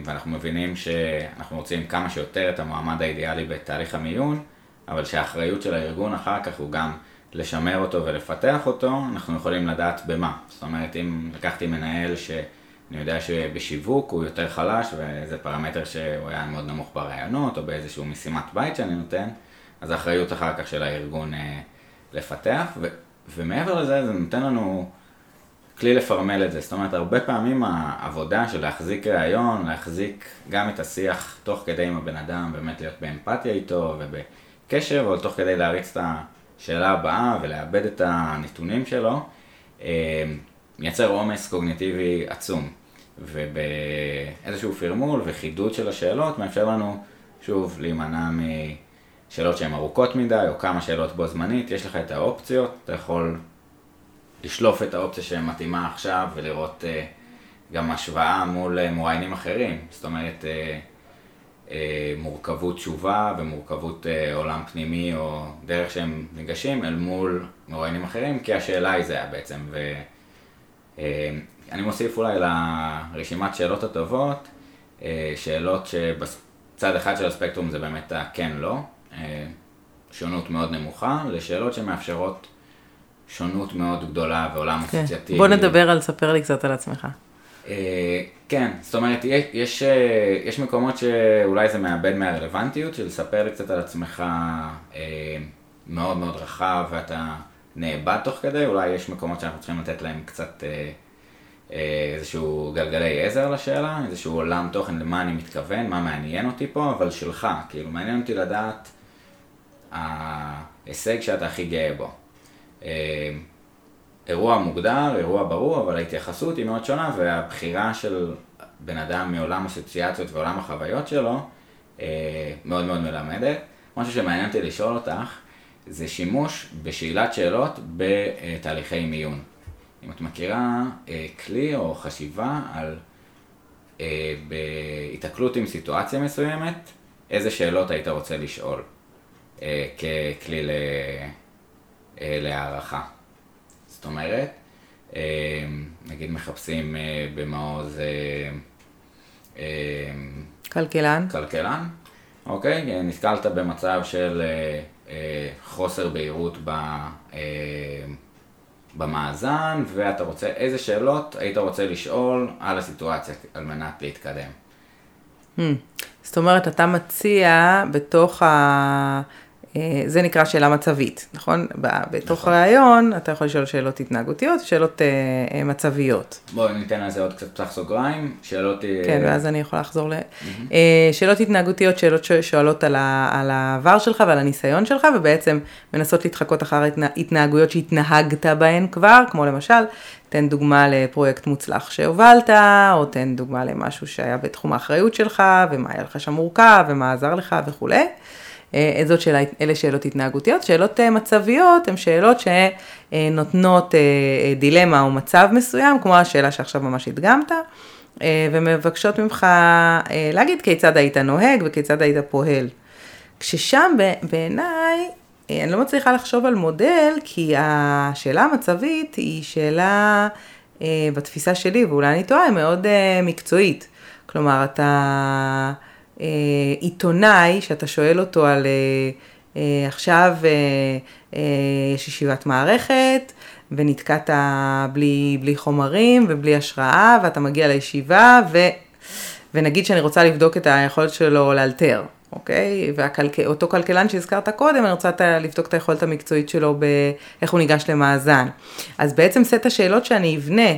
[SPEAKER 2] ואנחנו מבינים שאנחנו רוצים כמה שיותר את המועמד האידיאלי בתהליך המיון, אבל שהאחריות של הארגון אחר כך הוא גם לשמר אותו ולפתח אותו, אנחנו יכולים לדעת במה. זאת אומרת, אם לקחתי מנהל שאני יודע שבשיווק הוא יותר חלש וזה פרמטר שהוא היה מאוד נמוך ברעיונות או באיזשהו משימת בית שאני נותן, אז האחריות אחר כך של הארגון אה, לפתח, ו- ומעבר לזה זה נותן לנו כלי לפרמל את זה. זאת אומרת, הרבה פעמים העבודה של להחזיק ראיון, להחזיק גם את השיח תוך כדי עם הבן אדם, באמת להיות באמפתיה איתו ובקשר, אבל תוך כדי להריץ את. השאלה הבאה ולאבד את הנתונים שלו, אה, מייצר עומס קוגניטיבי עצום. ובאיזשהו פרמול וחידוד של השאלות מאפשר לנו, שוב, להימנע משאלות שהן ארוכות מדי, או כמה שאלות בו זמנית, יש לך את האופציות, אתה יכול לשלוף את האופציה שמתאימה עכשיו ולראות uh, גם השוואה מול uh, מוריינים אחרים. זאת אומרת, uh, אה, מורכבות תשובה ומורכבות אה, עולם פנימי או דרך שהם ניגשים אל מול מרואיינים אחרים, כי השאלה היא זהה בעצם. ואני אה, מוסיף אולי לרשימת שאלות הטובות, שאלות שבצד אחד של הספקטרום זה באמת הכן-לא, שונות מאוד נמוכה, לשאלות שמאפשרות שונות מאוד גדולה ועולם כן. אסוציאטיבי.
[SPEAKER 3] בוא נדבר על, ספר לי קצת על עצמך.
[SPEAKER 2] אה, כן, זאת אומרת, יש, אה, יש מקומות שאולי זה מאבד מהרלוונטיות, של לספר לי קצת על עצמך אה, מאוד מאוד רחב ואתה נאבד תוך כדי, אולי יש מקומות שאנחנו צריכים לתת להם קצת איזשהו גלגלי עזר לשאלה, איזשהו עולם תוכן למה אני מתכוון, מה מעניין אותי פה, אבל שלך, כאילו מעניין אותי לדעת ההישג שאתה הכי גאה בו. אירוע מוגדר, אירוע ברור, אבל ההתייחסות היא מאוד שונה, והבחירה של בן אדם מעולם אסוציאציות ועולם החוויות שלו אה, מאוד מאוד מלמדת. משהו שמעניין אותי לשאול אותך, זה שימוש בשאלת שאלות בתהליכי מיון. אם את מכירה אה, כלי או חשיבה על אה, בהיתקלות עם סיטואציה מסוימת, איזה שאלות היית רוצה לשאול ככלי להערכה. זאת אומרת, אה, נגיד מחפשים אה, במעוז...
[SPEAKER 3] אה, כלכלן.
[SPEAKER 2] כלכלן, אוקיי? נתקלת במצב של חוסר בהירות ב... במאזן, ואתה רוצה, איזה שאלות היית רוצה לשאול על הסיטואציה על מנת להתקדם.
[SPEAKER 3] Hmm. זאת אומרת, אתה מציע בתוך ה... אה, זה נקרא שאלה מצבית, נכון? בתוך נכון. ראיון אתה יכול לשאול שאלות התנהגותיות, שאלות uh, מצביות.
[SPEAKER 2] בואי ניתן לזה עוד קצת פתח סוגריים, שאלות...
[SPEAKER 3] כן, ואז אני יכולה לחזור ל... Mm-hmm. שאלות התנהגותיות, שאלות ששואלות על, ה... על העבר שלך ועל הניסיון שלך, ובעצם מנסות להתחקות אחר התנהגויות שהתנהגת בהן כבר, כמו למשל, תן דוגמה לפרויקט מוצלח שהובלת, או תן דוגמה למשהו שהיה בתחום האחריות שלך, ומה היה לך שם מורכב, ומה עזר לך וכולי. אה, שאלה, אלה שאלות התנהגותיות. שאלות אה, מצביות הן שאלות שנותנות אה, דילמה או מצב מסוים, כמו השאלה שעכשיו ממש הדגמת, ומבקשות ממך להגיד כיצד היית נוהג וכיצד היית פועל. כששם בעיניי, אני לא מצליחה לחשוב על מודל, כי השאלה המצבית היא שאלה, בתפיסה שלי, ואולי אני טועה, מאוד מקצועית. כלומר, אתה... אה, עיתונאי, שאתה שואל אותו על אה, אה, עכשיו יש ישיבת מערכת, ונתקעת בלי, בלי חומרים ובלי השראה, ואתה מגיע לישיבה, ו, ונגיד שאני רוצה לבדוק את היכולת שלו לאלתר, אוקיי? ואותו כלכלן שהזכרת קודם, אני רוצה לבדוק את היכולת המקצועית שלו באיך הוא ניגש למאזן. אז בעצם סט השאלות שאני אבנה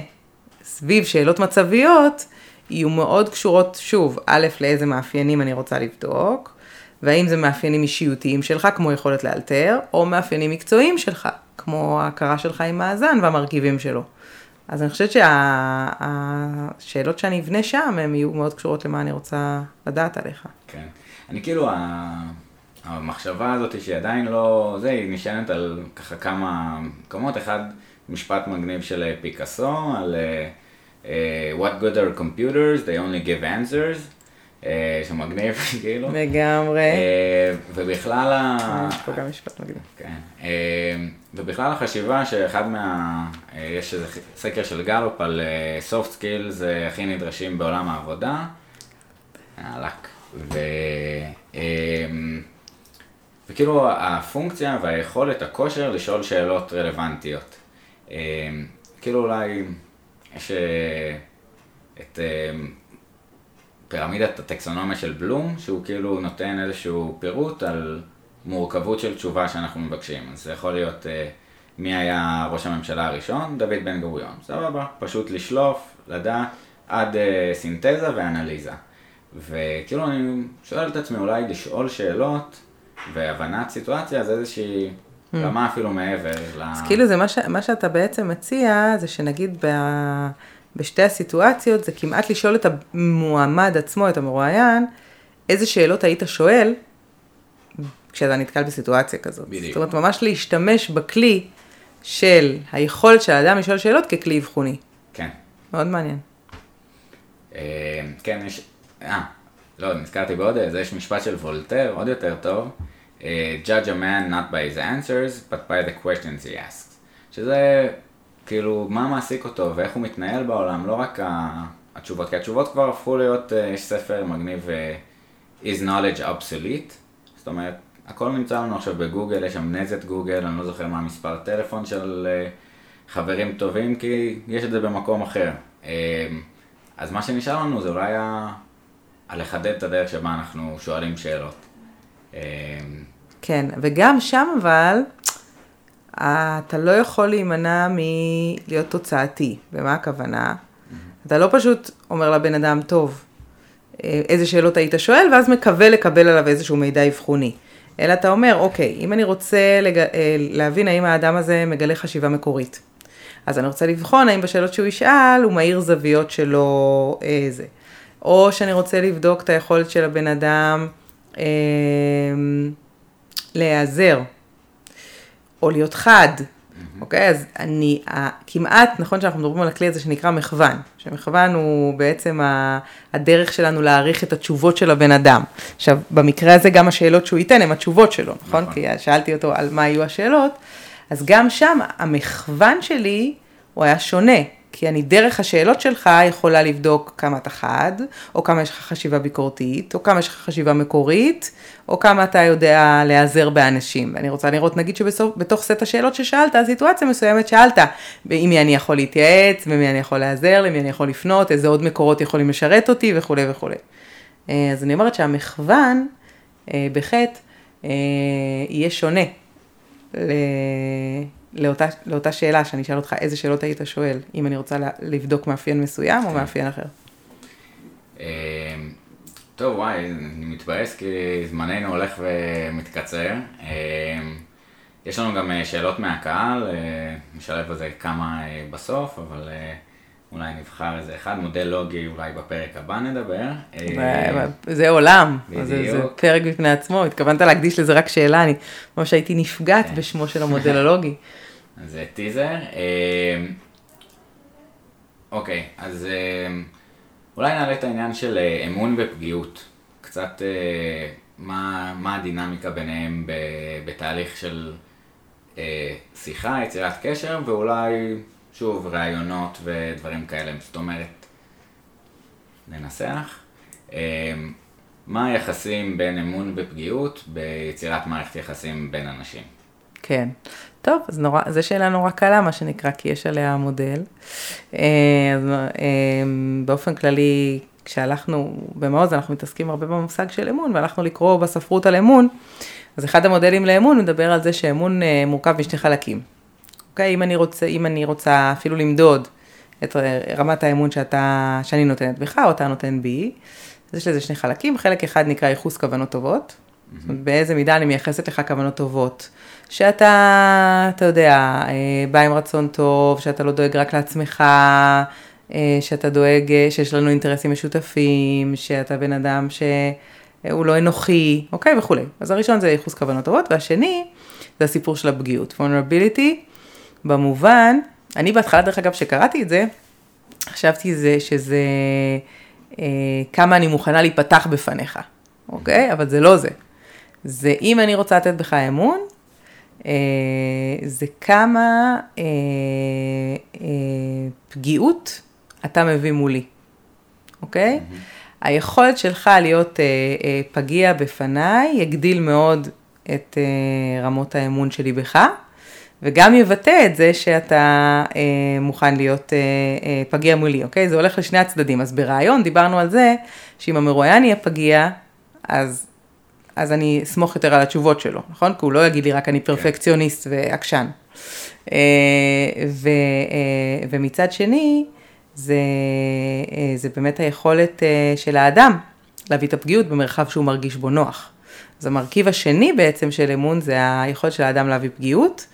[SPEAKER 3] סביב שאלות מצביות, יהיו מאוד קשורות, שוב, א', לאיזה מאפיינים אני רוצה לבדוק, והאם זה מאפיינים אישיותיים שלך, כמו יכולת לאלתר, או מאפיינים מקצועיים שלך, כמו ההכרה שלך עם מאזן והמרכיבים שלו. אז אני חושבת שהשאלות שאני אבנה שם, הן יהיו מאוד קשורות למה אני רוצה לדעת עליך.
[SPEAKER 2] כן. אני כאילו, המחשבה הזאת שהיא עדיין לא, זה, היא נשענת על ככה כמה מקומות. אחד, משפט מגניב של פיקאסו, על... Uh, what good are computers? They only give answers. אה, שמגניב, כאילו.
[SPEAKER 3] לגמרי. אה,
[SPEAKER 2] ובכלל ה...
[SPEAKER 3] יש פה גם משפט מגניב.
[SPEAKER 2] כן. ובכלל החשיבה שאחד מה... יש איזה סקר של גלופ על soft skills הכי נדרשים בעולם העבודה. עלק. ו... וכאילו הפונקציה והיכולת, הכושר לשאול שאלות רלוונטיות. כאילו אולי יש את פירמידת הטקסונומיה של בלום, שהוא כאילו נותן איזשהו פירוט על מורכבות של תשובה שאנחנו מבקשים. אז זה יכול להיות אה, מי היה ראש הממשלה הראשון? דוד בן גוריון. סבבה, פשוט לשלוף, לדעת, עד אה, סינתזה ואנליזה. וכאילו אני שואל את עצמי אולי לשאול שאלות והבנת סיטואציה זה איזושהי. רמה אפילו מעבר
[SPEAKER 3] ל... אז כאילו זה מה, ש... מה שאתה בעצם מציע, זה שנגיד ב... בשתי הסיטואציות זה כמעט לשאול את המועמד עצמו, את המרואיין, איזה שאלות היית שואל כשאתה נתקל בסיטואציה כזאת. בדיוק. זאת אומרת, ממש להשתמש בכלי של היכולת של האדם לשאול שאלות ככלי אבחוני.
[SPEAKER 2] כן.
[SPEAKER 3] מאוד מעניין.
[SPEAKER 2] אה, כן, יש... אה, לא, נזכרתי בעוד איזה, יש משפט של וולטר, עוד יותר טוב. אה, judge a man not by his answers, but by the questions he asks. שזה כאילו, מה מעסיק אותו ואיך הוא מתנהל בעולם, לא רק התשובות, כי התשובות כבר הפכו להיות, אה, יש ספר מגניב uh, is knowledge obsolete, זאת אומרת, הכל נמצא לנו עכשיו בגוגל, יש נזת גוגל, אני לא זוכר מה המספר טלפון של uh, חברים טובים, כי יש את זה במקום אחר. Uh, אז מה שנשאר לנו זה אולי ה... לחדד את הדרך שבה אנחנו שואלים שאלות.
[SPEAKER 3] כן, וגם שם אבל, אתה לא יכול להימנע מלהיות תוצאתי. ומה הכוונה? אתה לא פשוט אומר לבן אדם, טוב, אה, איזה שאלות היית שואל, ואז מקווה לקבל עליו איזשהו מידע אבחוני. אלא אתה אומר, אוקיי, אם אני רוצה לג... אה, להבין האם האדם הזה מגלה חשיבה מקורית, אז אני רוצה לבחון האם בשאלות שהוא ישאל, הוא מאיר זוויות שלו איזה. או שאני רוצה לבדוק את היכולת של הבן אדם אה, להיעזר או להיות חד, אוקיי? אז אני, כמעט, נכון שאנחנו מדברים על הכלי הזה שנקרא מחוון, שמחוון הוא בעצם הדרך שלנו להעריך את התשובות של הבן אדם. עכשיו, במקרה הזה גם השאלות שהוא ייתן הן התשובות שלו, נכון? נכון. כי שאלתי אותו על מה היו השאלות, אז גם שם המחוון שלי הוא היה שונה. כי אני דרך השאלות שלך יכולה לבדוק כמה אתה חד, או כמה יש לך חשיבה ביקורתית, או כמה יש לך חשיבה מקורית, או כמה אתה יודע להיעזר באנשים. ואני רוצה לראות, נגיד שבתוך סט השאלות ששאלת, סיטואציה מסוימת שאלת, עם מי אני יכול להתייעץ, במי אני יכול להיעזר, למי אני יכול לפנות, איזה עוד מקורות יכולים לשרת אותי וכולי וכולי. אה, אז אני אומרת שהמכוון, אה, בחטא, אה, יהיה שונה. לאותה, לאותה שאלה שאני אשאל אותך איזה שאלות היית שואל, אם אני רוצה לבדוק מאפיין מסוים או כן. מאפיין אחר.
[SPEAKER 2] אמ, טוב, וואי, אני מתבאס כי זמננו הולך ומתקצר. אמ, יש לנו גם אה, שאלות מהקהל, אה, נשלב בזה כמה אה, בסוף, אבל אולי נבחר איזה אחד, מודל לוגי אולי בפרק הבא נדבר.
[SPEAKER 3] זה עולם, זה, זה פרק בפני עצמו, התכוונת להקדיש לזה רק שאלה, אני ממש הייתי נפגעת כן. בשמו של המודל הלוגי.
[SPEAKER 2] זה טיזר. אמ, אוקיי, אז אמ, אולי נעלה את העניין של אה, אמון ופגיעות. קצת אה, מה, מה הדינמיקה ביניהם בתהליך של אה, שיחה, יצירת קשר, ואולי, שוב, ראיונות ודברים כאלה. זאת אומרת, ננסח. מה היחסים בין אמון ופגיעות ביצירת מערכת יחסים בין אנשים?
[SPEAKER 3] כן. טוב, אז נורא, זו שאלה נורא קלה, מה שנקרא, כי יש עליה מודל. אה, אז אה, באופן כללי, כשהלכנו במעוז, אנחנו מתעסקים הרבה במושג של אמון, והלכנו לקרוא בספרות על אמון, אז אחד המודלים לאמון מדבר על זה שאמון אה, מורכב משני חלקים. אוקיי, אם אני רוצה, אם אני רוצה אפילו למדוד את רמת האמון שאתה, שאני נותנת בך, או אתה נותן בי, אז יש לזה שני חלקים, חלק אחד נקרא ייחוס כוונות טובות. זאת אומרת, באיזה מידה אני מייחסת לך כוונות טובות. שאתה, אתה יודע, אה, בא עם רצון טוב, שאתה לא דואג רק לעצמך, אה, שאתה דואג, אה, שיש לנו אינטרסים משותפים, שאתה בן אדם שהוא לא אנוכי, אוקיי, וכולי. אז הראשון זה ייחוס כוונות טובות, והשני זה הסיפור של הפגיעות. vulnerability, במובן, אני בהתחלה, דרך אגב, שקראתי את זה, חשבתי זה, שזה כמה אני מוכנה להיפתח בפניך, אוקיי? אבל זה לא זה. זה אם אני רוצה לתת בך אמון, אה, זה כמה אה, אה, פגיעות אתה מביא מולי, אוקיי? Mm-hmm. היכולת שלך להיות פגיע בפניי יגדיל מאוד את רמות האמון שלי בך, וגם יבטא את זה שאתה מוכן להיות פגיע מולי, אוקיי? זה הולך לשני הצדדים. אז ברעיון דיברנו על זה שאם המרואיין יהיה פגיע, אז, אז אני אסמוך יותר על התשובות שלו, נכון? כי הוא לא יגיד לי רק אני פרפקציוניסט ועקשן. אה, ו, אה, ומצד שני, זה, אה, זה באמת היכולת של האדם להביא את הפגיעות במרחב שהוא מרגיש בו נוח. אז המרכיב השני בעצם של אמון זה היכולת של האדם להביא פגיעות,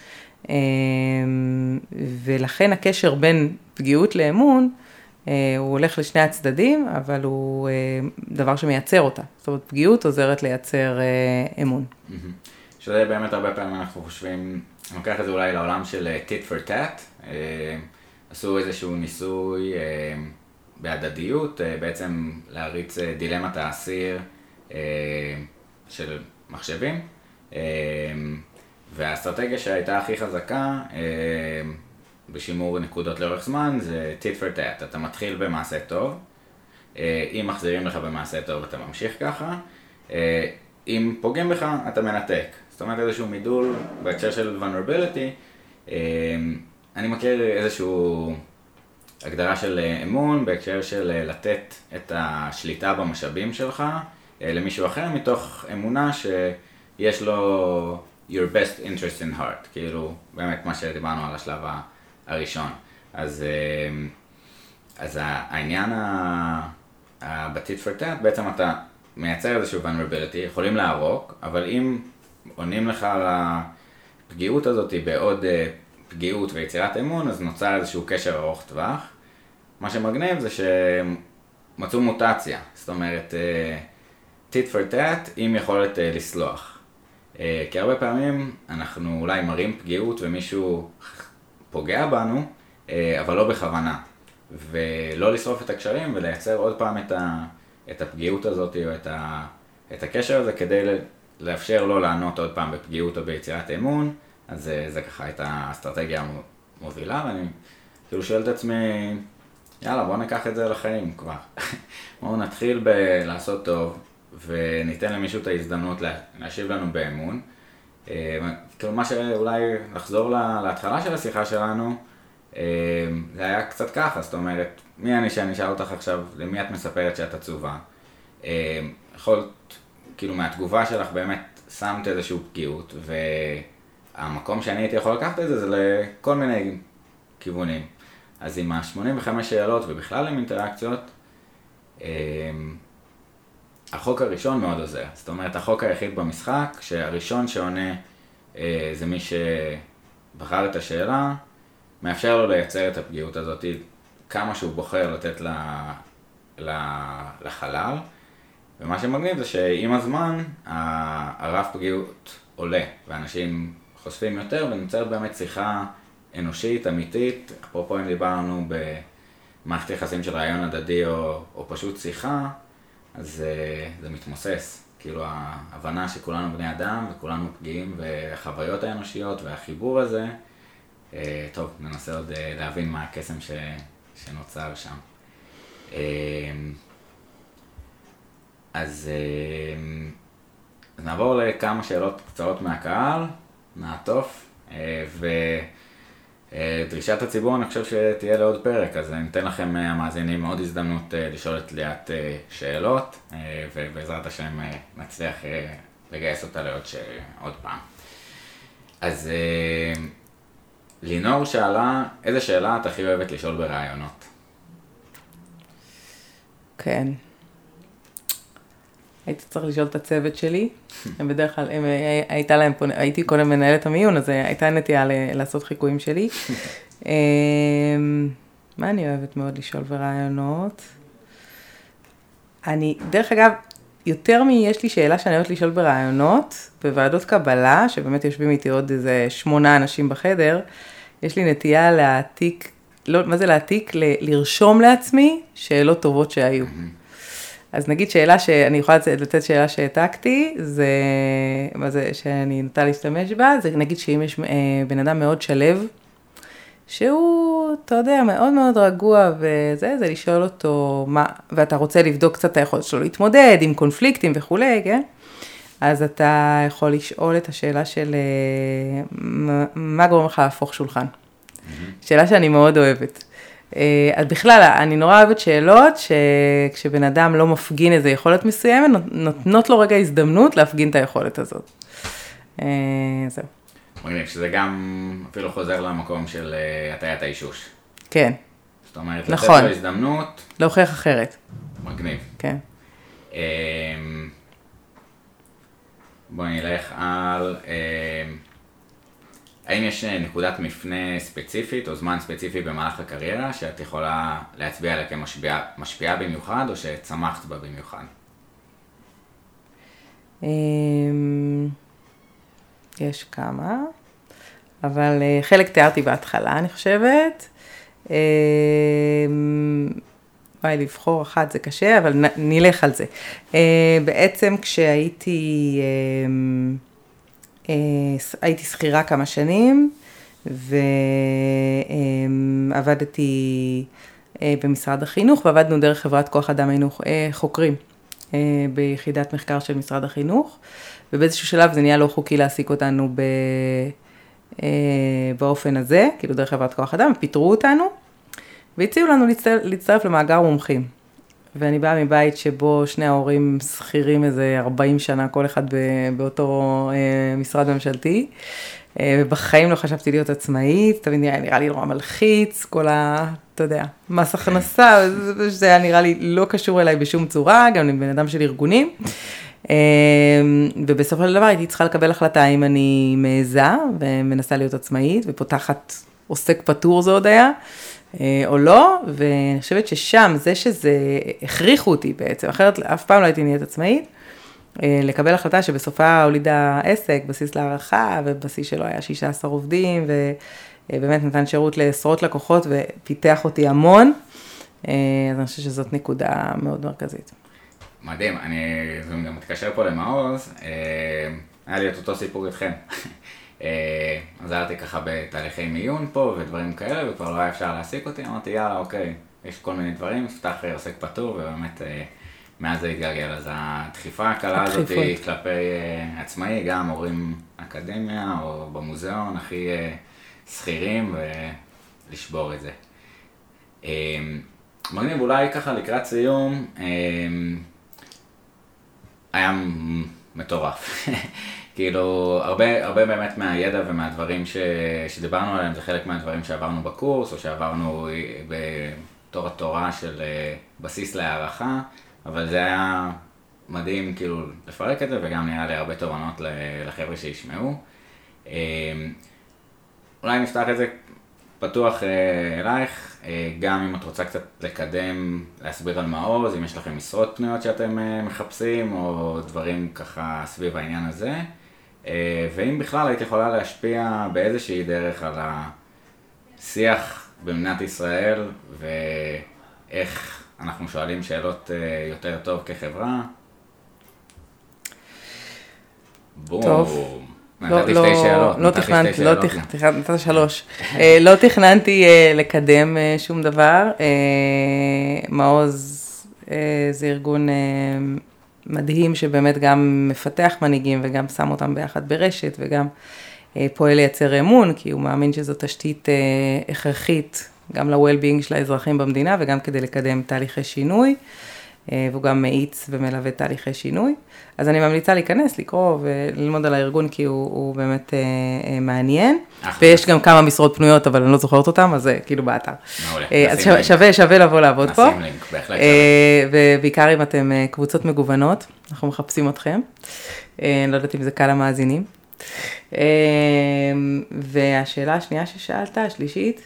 [SPEAKER 3] ולכן הקשר בין פגיעות לאמון, הוא הולך לשני הצדדים, אבל הוא דבר שמייצר אותה. זאת אומרת, פגיעות עוזרת לייצר אמון.
[SPEAKER 2] שזה באמת הרבה פעמים אנחנו חושבים, אני לוקח את זה אולי לעולם של tit for tat. עשו איזשהו ניסוי אה, בהדדיות, אה, בעצם להריץ אה, דילמת האסיר אה, של מחשבים, אה, והאסטרטגיה שהייתה הכי חזקה אה, בשימור נקודות לאורך זמן זה tit for tat, אתה מתחיל במעשה טוב, אה, אם מחזירים לך במעשה טוב אתה ממשיך ככה, אה, אם פוגעים בך אתה מנתק, זאת אומרת איזשהו מידול בהקשר של vulnerability, אה, אני מכיר איזשהו הגדרה של אמון בהקשר של לתת את השליטה במשאבים שלך למישהו אחר מתוך אמונה שיש לו your best interest in heart, כאילו באמת מה שדיברנו על השלב הראשון. אז, אז העניין for tat, בעצם אתה מייצר איזשהו vulnerability, יכולים לערוק, אבל אם עונים לך על הפגיעות הזאת בעוד פגיעות ויצירת אמון, אז נוצר איזשהו קשר ארוך טווח. מה שמגניב זה שמצאו מוטציה, זאת אומרת, uh, tit for tat עם יכולת uh, לסלוח. כי הרבה פעמים אנחנו אולי מראים פגיעות ומישהו פוגע בנו, uh, אבל לא בכוונה. ולא לשרוף את הקשרים ולייצר עוד פעם את, ה, את הפגיעות הזאת או את, ה, את הקשר הזה כדי לאפשר לו לענות עוד פעם בפגיעות או ביצירת אמון. אז זה, זה ככה הייתה האסטרטגיה המובילה, ואני כאילו שואל את עצמי, יאללה בוא ניקח את זה לחיים כבר. בואו נתחיל בלעשות טוב, וניתן למישהו את ההזדמנות להשיב לנו באמון. אה, כאילו מה שאולי לחזור להתחלה של השיחה שלנו, אה, זה היה קצת ככה, זאת אומרת, מי אני שאני אשאל אותך עכשיו, למי את מספרת שאת עצובה? אה, יכולת, כאילו מהתגובה שלך באמת שמת איזושהי פגיעות, ו... המקום שאני הייתי יכול לקחת את זה זה לכל מיני כיוונים. אז עם ה-85 שאלות ובכלל עם אינטראקציות, החוק הראשון מאוד עוזר. זאת אומרת, החוק היחיד במשחק, שהראשון שעונה אה, זה מי שבחר את השאלה, מאפשר לו לייצר את הפגיעות הזאת כמה שהוא בוחר לתת לה, לה, לחלל. ומה שמגניב זה שעם הזמן הרף פגיעות עולה, ואנשים חושפים יותר ונמצאת באמת שיחה אנושית, אמיתית, אפרופו אם דיברנו במערכת יחסים של רעיון הדדי או, או פשוט שיחה, אז uh, זה מתמוסס. כאילו ההבנה שכולנו בני אדם וכולנו פגיעים והחוויות האנושיות והחיבור הזה, uh, טוב, ננסה עוד uh, להבין מה הקסם ש, שנוצר שם. אז uh, נעבור לכמה שאלות קצרות מהקהל. נעטוף, אה, ודרישת הציבור אני חושב שתהיה לעוד פרק, אז אני אתן לכם אה, המאזינים עוד הזדמנות אה, לשאול את ליאת שאלות, ובעזרת השם נצליח לגייס אותה לעוד ש... עוד פעם. אז לינור שאלה, איזה שאלה את הכי אוהבת לשאול בראיונות?
[SPEAKER 3] כן. הייתי צריך לשאול את הצוות שלי, הם בדרך כלל, הם, הייתה להם פה, הייתי קודם מנהלת המיון, אז הייתה נטייה לעשות חיקויים שלי. אמ, מה אני אוהבת מאוד לשאול ברעיונות? אני, דרך אגב, יותר מ"יש לי שאלה שאני אוהבת לשאול ברעיונות", בוועדות קבלה, שבאמת יושבים איתי עוד איזה שמונה אנשים בחדר, יש לי נטייה להעתיק, לא, מה זה להעתיק? ל- לרשום לעצמי שאלות טובות שהיו. אז נגיד שאלה שאני יכולה לתת שאלה שהעתקתי, זה, מה זה, שאני נוטה להשתמש בה, זה נגיד שאם יש אה, בן אדם מאוד שלב, שהוא, אתה יודע, מאוד מאוד רגוע וזה, זה לשאול אותו מה, ואתה רוצה לבדוק קצת את היכולת שלו להתמודד עם קונפליקטים וכולי, כן? אז אתה יכול לשאול את השאלה של אה, מה גורם לך להפוך שולחן. Mm-hmm. שאלה שאני מאוד אוהבת. אה, אז בכלל, אני נורא אוהבת שאלות שכשבן אדם לא מפגין איזו יכולת מסוימת, נותנות לו רגע הזדמנות להפגין את היכולת הזאת. אה, זהו.
[SPEAKER 2] מגניב, שזה גם אפילו חוזר למקום של אה, הטיית האישוש.
[SPEAKER 3] כן.
[SPEAKER 2] זאת אומרת, נכון. לתת לו הזדמנות.
[SPEAKER 3] להוכיח אחרת.
[SPEAKER 2] מגניב.
[SPEAKER 3] כן.
[SPEAKER 2] בואי נלך על... האם יש אה, נקודת מפנה ספציפית או זמן ספציפי במהלך הקריירה שאת יכולה להצביע עליה כמשפיעה במיוחד או שצמחת בה במיוחד?
[SPEAKER 3] אמ, יש כמה, אבל אה, חלק תיארתי בהתחלה, אני חושבת. אמ, וואי, לבחור אחת זה קשה, אבל נלך על זה. אה, בעצם כשהייתי... אה, הייתי שכירה כמה שנים, ועבדתי אה, במשרד החינוך, ועבדנו דרך חברת כוח אדם, היינו אה, חוקרים ביחידת מחקר של משרד החינוך, ובאיזשהו שלב זה נהיה לא חוקי להעסיק אותנו ב... באופן הזה, כאילו דרך חברת כוח אדם, פיטרו אותנו, והציעו לנו להצטרף למאגר מומחים. ואני באה מבית שבו שני ההורים שכירים איזה 40 שנה, כל אחד באותו אה, משרד ממשלתי. אה, ובחיים לא חשבתי להיות עצמאית, תמיד נראה, נראה לי נורא מלחיץ, כל ה... אתה יודע, מס הכנסה, זה היה נראה לי לא קשור אליי בשום צורה, גם אני בן אדם של ארגונים. אה, ובסופו של דבר הייתי צריכה לקבל החלטה אם אני מעיזה ומנסה להיות עצמאית ופותחת עוסק פטור זה עוד היה, או לא, ואני חושבת ששם, זה שזה, הכריחו אותי בעצם, אחרת אף פעם לא הייתי נהיית עצמאית, אה, לקבל החלטה שבסופה הולידה עסק, בסיס להערכה, ובסיס שלו היה 16 עובדים, ובאמת נתן שירות לעשרות לקוחות ופיתח אותי המון, אה, אז אני חושבת שזאת נקודה מאוד מרכזית.
[SPEAKER 2] מדהים, אני גם מתקשר פה למעוז, היה לי את אותו סיפור איתכם. אה, עזרתי ככה בתהליכי מיון פה ודברים כאלה, וכבר לא היה אפשר להעסיק אותי, אמרתי יאללה אוקיי, יש כל מיני דברים, נפתח עוסק פטור, ובאמת אה, מאז זה התגלגל. אז הדחיפה הקלה הזאת כלפי אה, עצמאי, גם מורים אקדמיה או במוזיאון הכי שכירים, ולשבור את זה. מגניב, אולי ככה לקראת סיום, היה מטורף. כאילו, הרבה, הרבה באמת מהידע ומהדברים ש, שדיברנו עליהם, זה חלק מהדברים שעברנו בקורס, או שעברנו בתור התורה של אה, בסיס להערכה, אבל זה היה מדהים כאילו לפרק את זה, וגם נראה לי הרבה תובנות לחבר'ה שישמעו. אה, אולי נפתח את זה פתוח אה, אלייך, גם אם את רוצה קצת לקדם, להסביר על מעוז, אם יש לכם משרות פנויות שאתם מחפשים, או דברים ככה סביב העניין הזה. אה, ואם בכלל היית יכולה להשפיע באיזושהי דרך על השיח במדינת ישראל, ואיך אנחנו שואלים שאלות אה, יותר טוב כחברה.
[SPEAKER 3] בום. טוב. נתתי לא, שתי לא, שאלות. לא תכננתי, לא תכננתי, נתת שלוש. אה, לא תכננתי לקדם שום דבר. מעוז זה ארגון מדהים שבאמת גם מפתח מנהיגים וגם שם אותם ביחד ברשת וגם אה, פועל לייצר אמון, כי הוא מאמין שזו תשתית אה, הכרחית גם ל-well-being של האזרחים במדינה וגם כדי לקדם תהליכי שינוי. אה, והוא גם מאיץ ומלווה תהליכי שינוי. אז אני ממליצה להיכנס, לקרוא וללמוד על הארגון, כי הוא, הוא באמת אה, אה, מעניין. אחרי. ויש גם כמה משרות פנויות, אבל אני לא זוכרת אותן, אז זה כאילו באתר. מעולה. אה, אז שווה, שווה, שווה לבוא לעבוד פה. נשים לינק, בהחלט אה, ובעיקר אם אתם אה, קבוצות מגוונות, אנחנו מחפשים אתכם. אה, אני לא יודעת אם זה קל למאזינים. אה, והשאלה השנייה ששאלת, השלישית,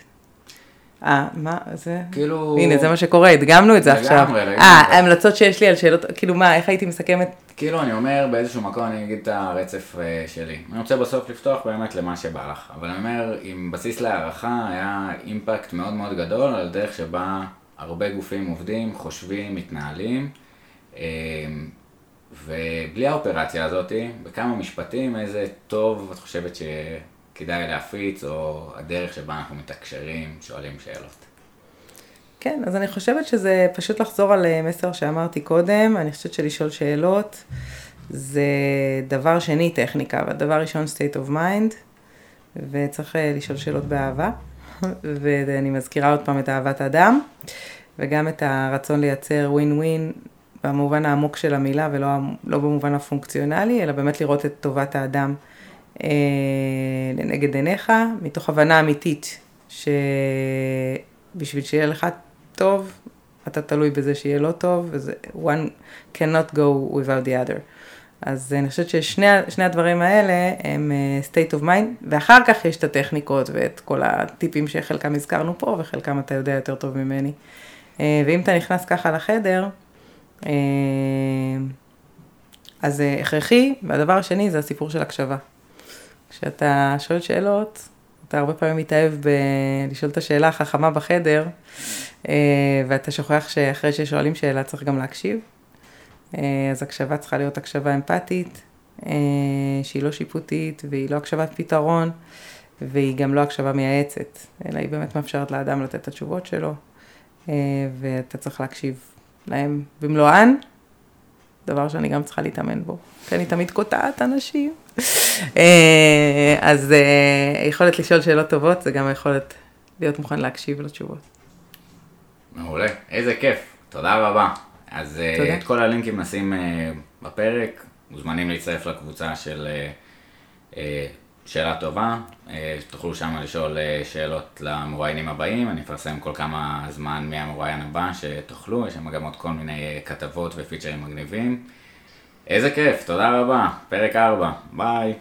[SPEAKER 3] אה, מה זה? כאילו... הנה, זה מה שקורה, הדגמנו את זה עכשיו. לגמרי. אה, ההמלצות שיש לי על שאלות, כאילו מה, איך הייתי מסכמת?
[SPEAKER 2] כאילו, אני אומר, באיזשהו מקום אני אגיד את הרצף אה, שלי. אני רוצה בסוף לפתוח באמת למה שבא לך. אבל אני אומר, עם בסיס להערכה, היה אימפקט מאוד מאוד גדול על הדרך שבה הרבה גופים עובדים, חושבים, מתנהלים. ובלי האופרציה הזאת, בכמה משפטים, איזה טוב את חושבת שכדאי להפיץ, או הדרך שבה אנחנו מתקשרים, שואלים שאלות.
[SPEAKER 3] כן, אז אני חושבת שזה פשוט לחזור על מסר שאמרתי קודם, אני חושבת שלשאול שאלות זה דבר שני טכניקה, והדבר ראשון state of mind, וצריך אה, לשאול שאלות באהבה, ואני מזכירה עוד פעם את אהבת אדם, וגם את הרצון לייצר ווין ווין במובן העמוק של המילה ולא לא במובן הפונקציונלי, אלא באמת לראות את טובת האדם אה, לנגד עיניך, מתוך הבנה אמיתית שבשביל שיהיה לך טוב, אתה תלוי בזה שיהיה לא טוב, וזה one cannot go without the other. אז אני חושבת ששני הדברים האלה הם אה, state of mind, ואחר כך יש את הטכניקות ואת כל הטיפים שחלקם הזכרנו פה, וחלקם אתה יודע יותר טוב ממני. אה, ואם אתה נכנס ככה לחדר, אה, אז זה הכרחי, והדבר השני זה הסיפור של הקשבה. כשאתה שואל שאלות, אתה הרבה פעמים מתאהב בלשאול את השאלה החכמה בחדר, ואתה שוכח שאחרי ששואלים שאלה צריך גם להקשיב. אה, אז הקשבה צריכה להיות הקשבה אמפתית, אה, שהיא לא שיפוטית והיא לא הקשבת פתרון, והיא גם לא הקשבה מייעצת, אלא היא באמת מאפשרת לאדם לתת את התשובות שלו, אה, ואתה צריך להקשיב להם במלואן, דבר שאני גם צריכה להתאמן בו, כי אני תמיד קוטעת אנשים. אז היכולת לשאול שאלות טובות זה גם היכולת להיות מוכן להקשיב לתשובות.
[SPEAKER 2] מעולה, איזה כיף, תודה רבה. אז אה, תודה. את כל הלינקים נשים אה, בפרק, מוזמנים להצטרף לקבוצה של אה, שאלה טובה, תוכלו שם לשאול שאלות למרואיינים הבאים, אני אפרסם כל כמה זמן מי המרואיין הבא שתוכלו, יש שם גם עוד כל מיני כתבות ופיצ'רים מגניבים. איזה כיף, תודה רבה, פרק 4, ביי.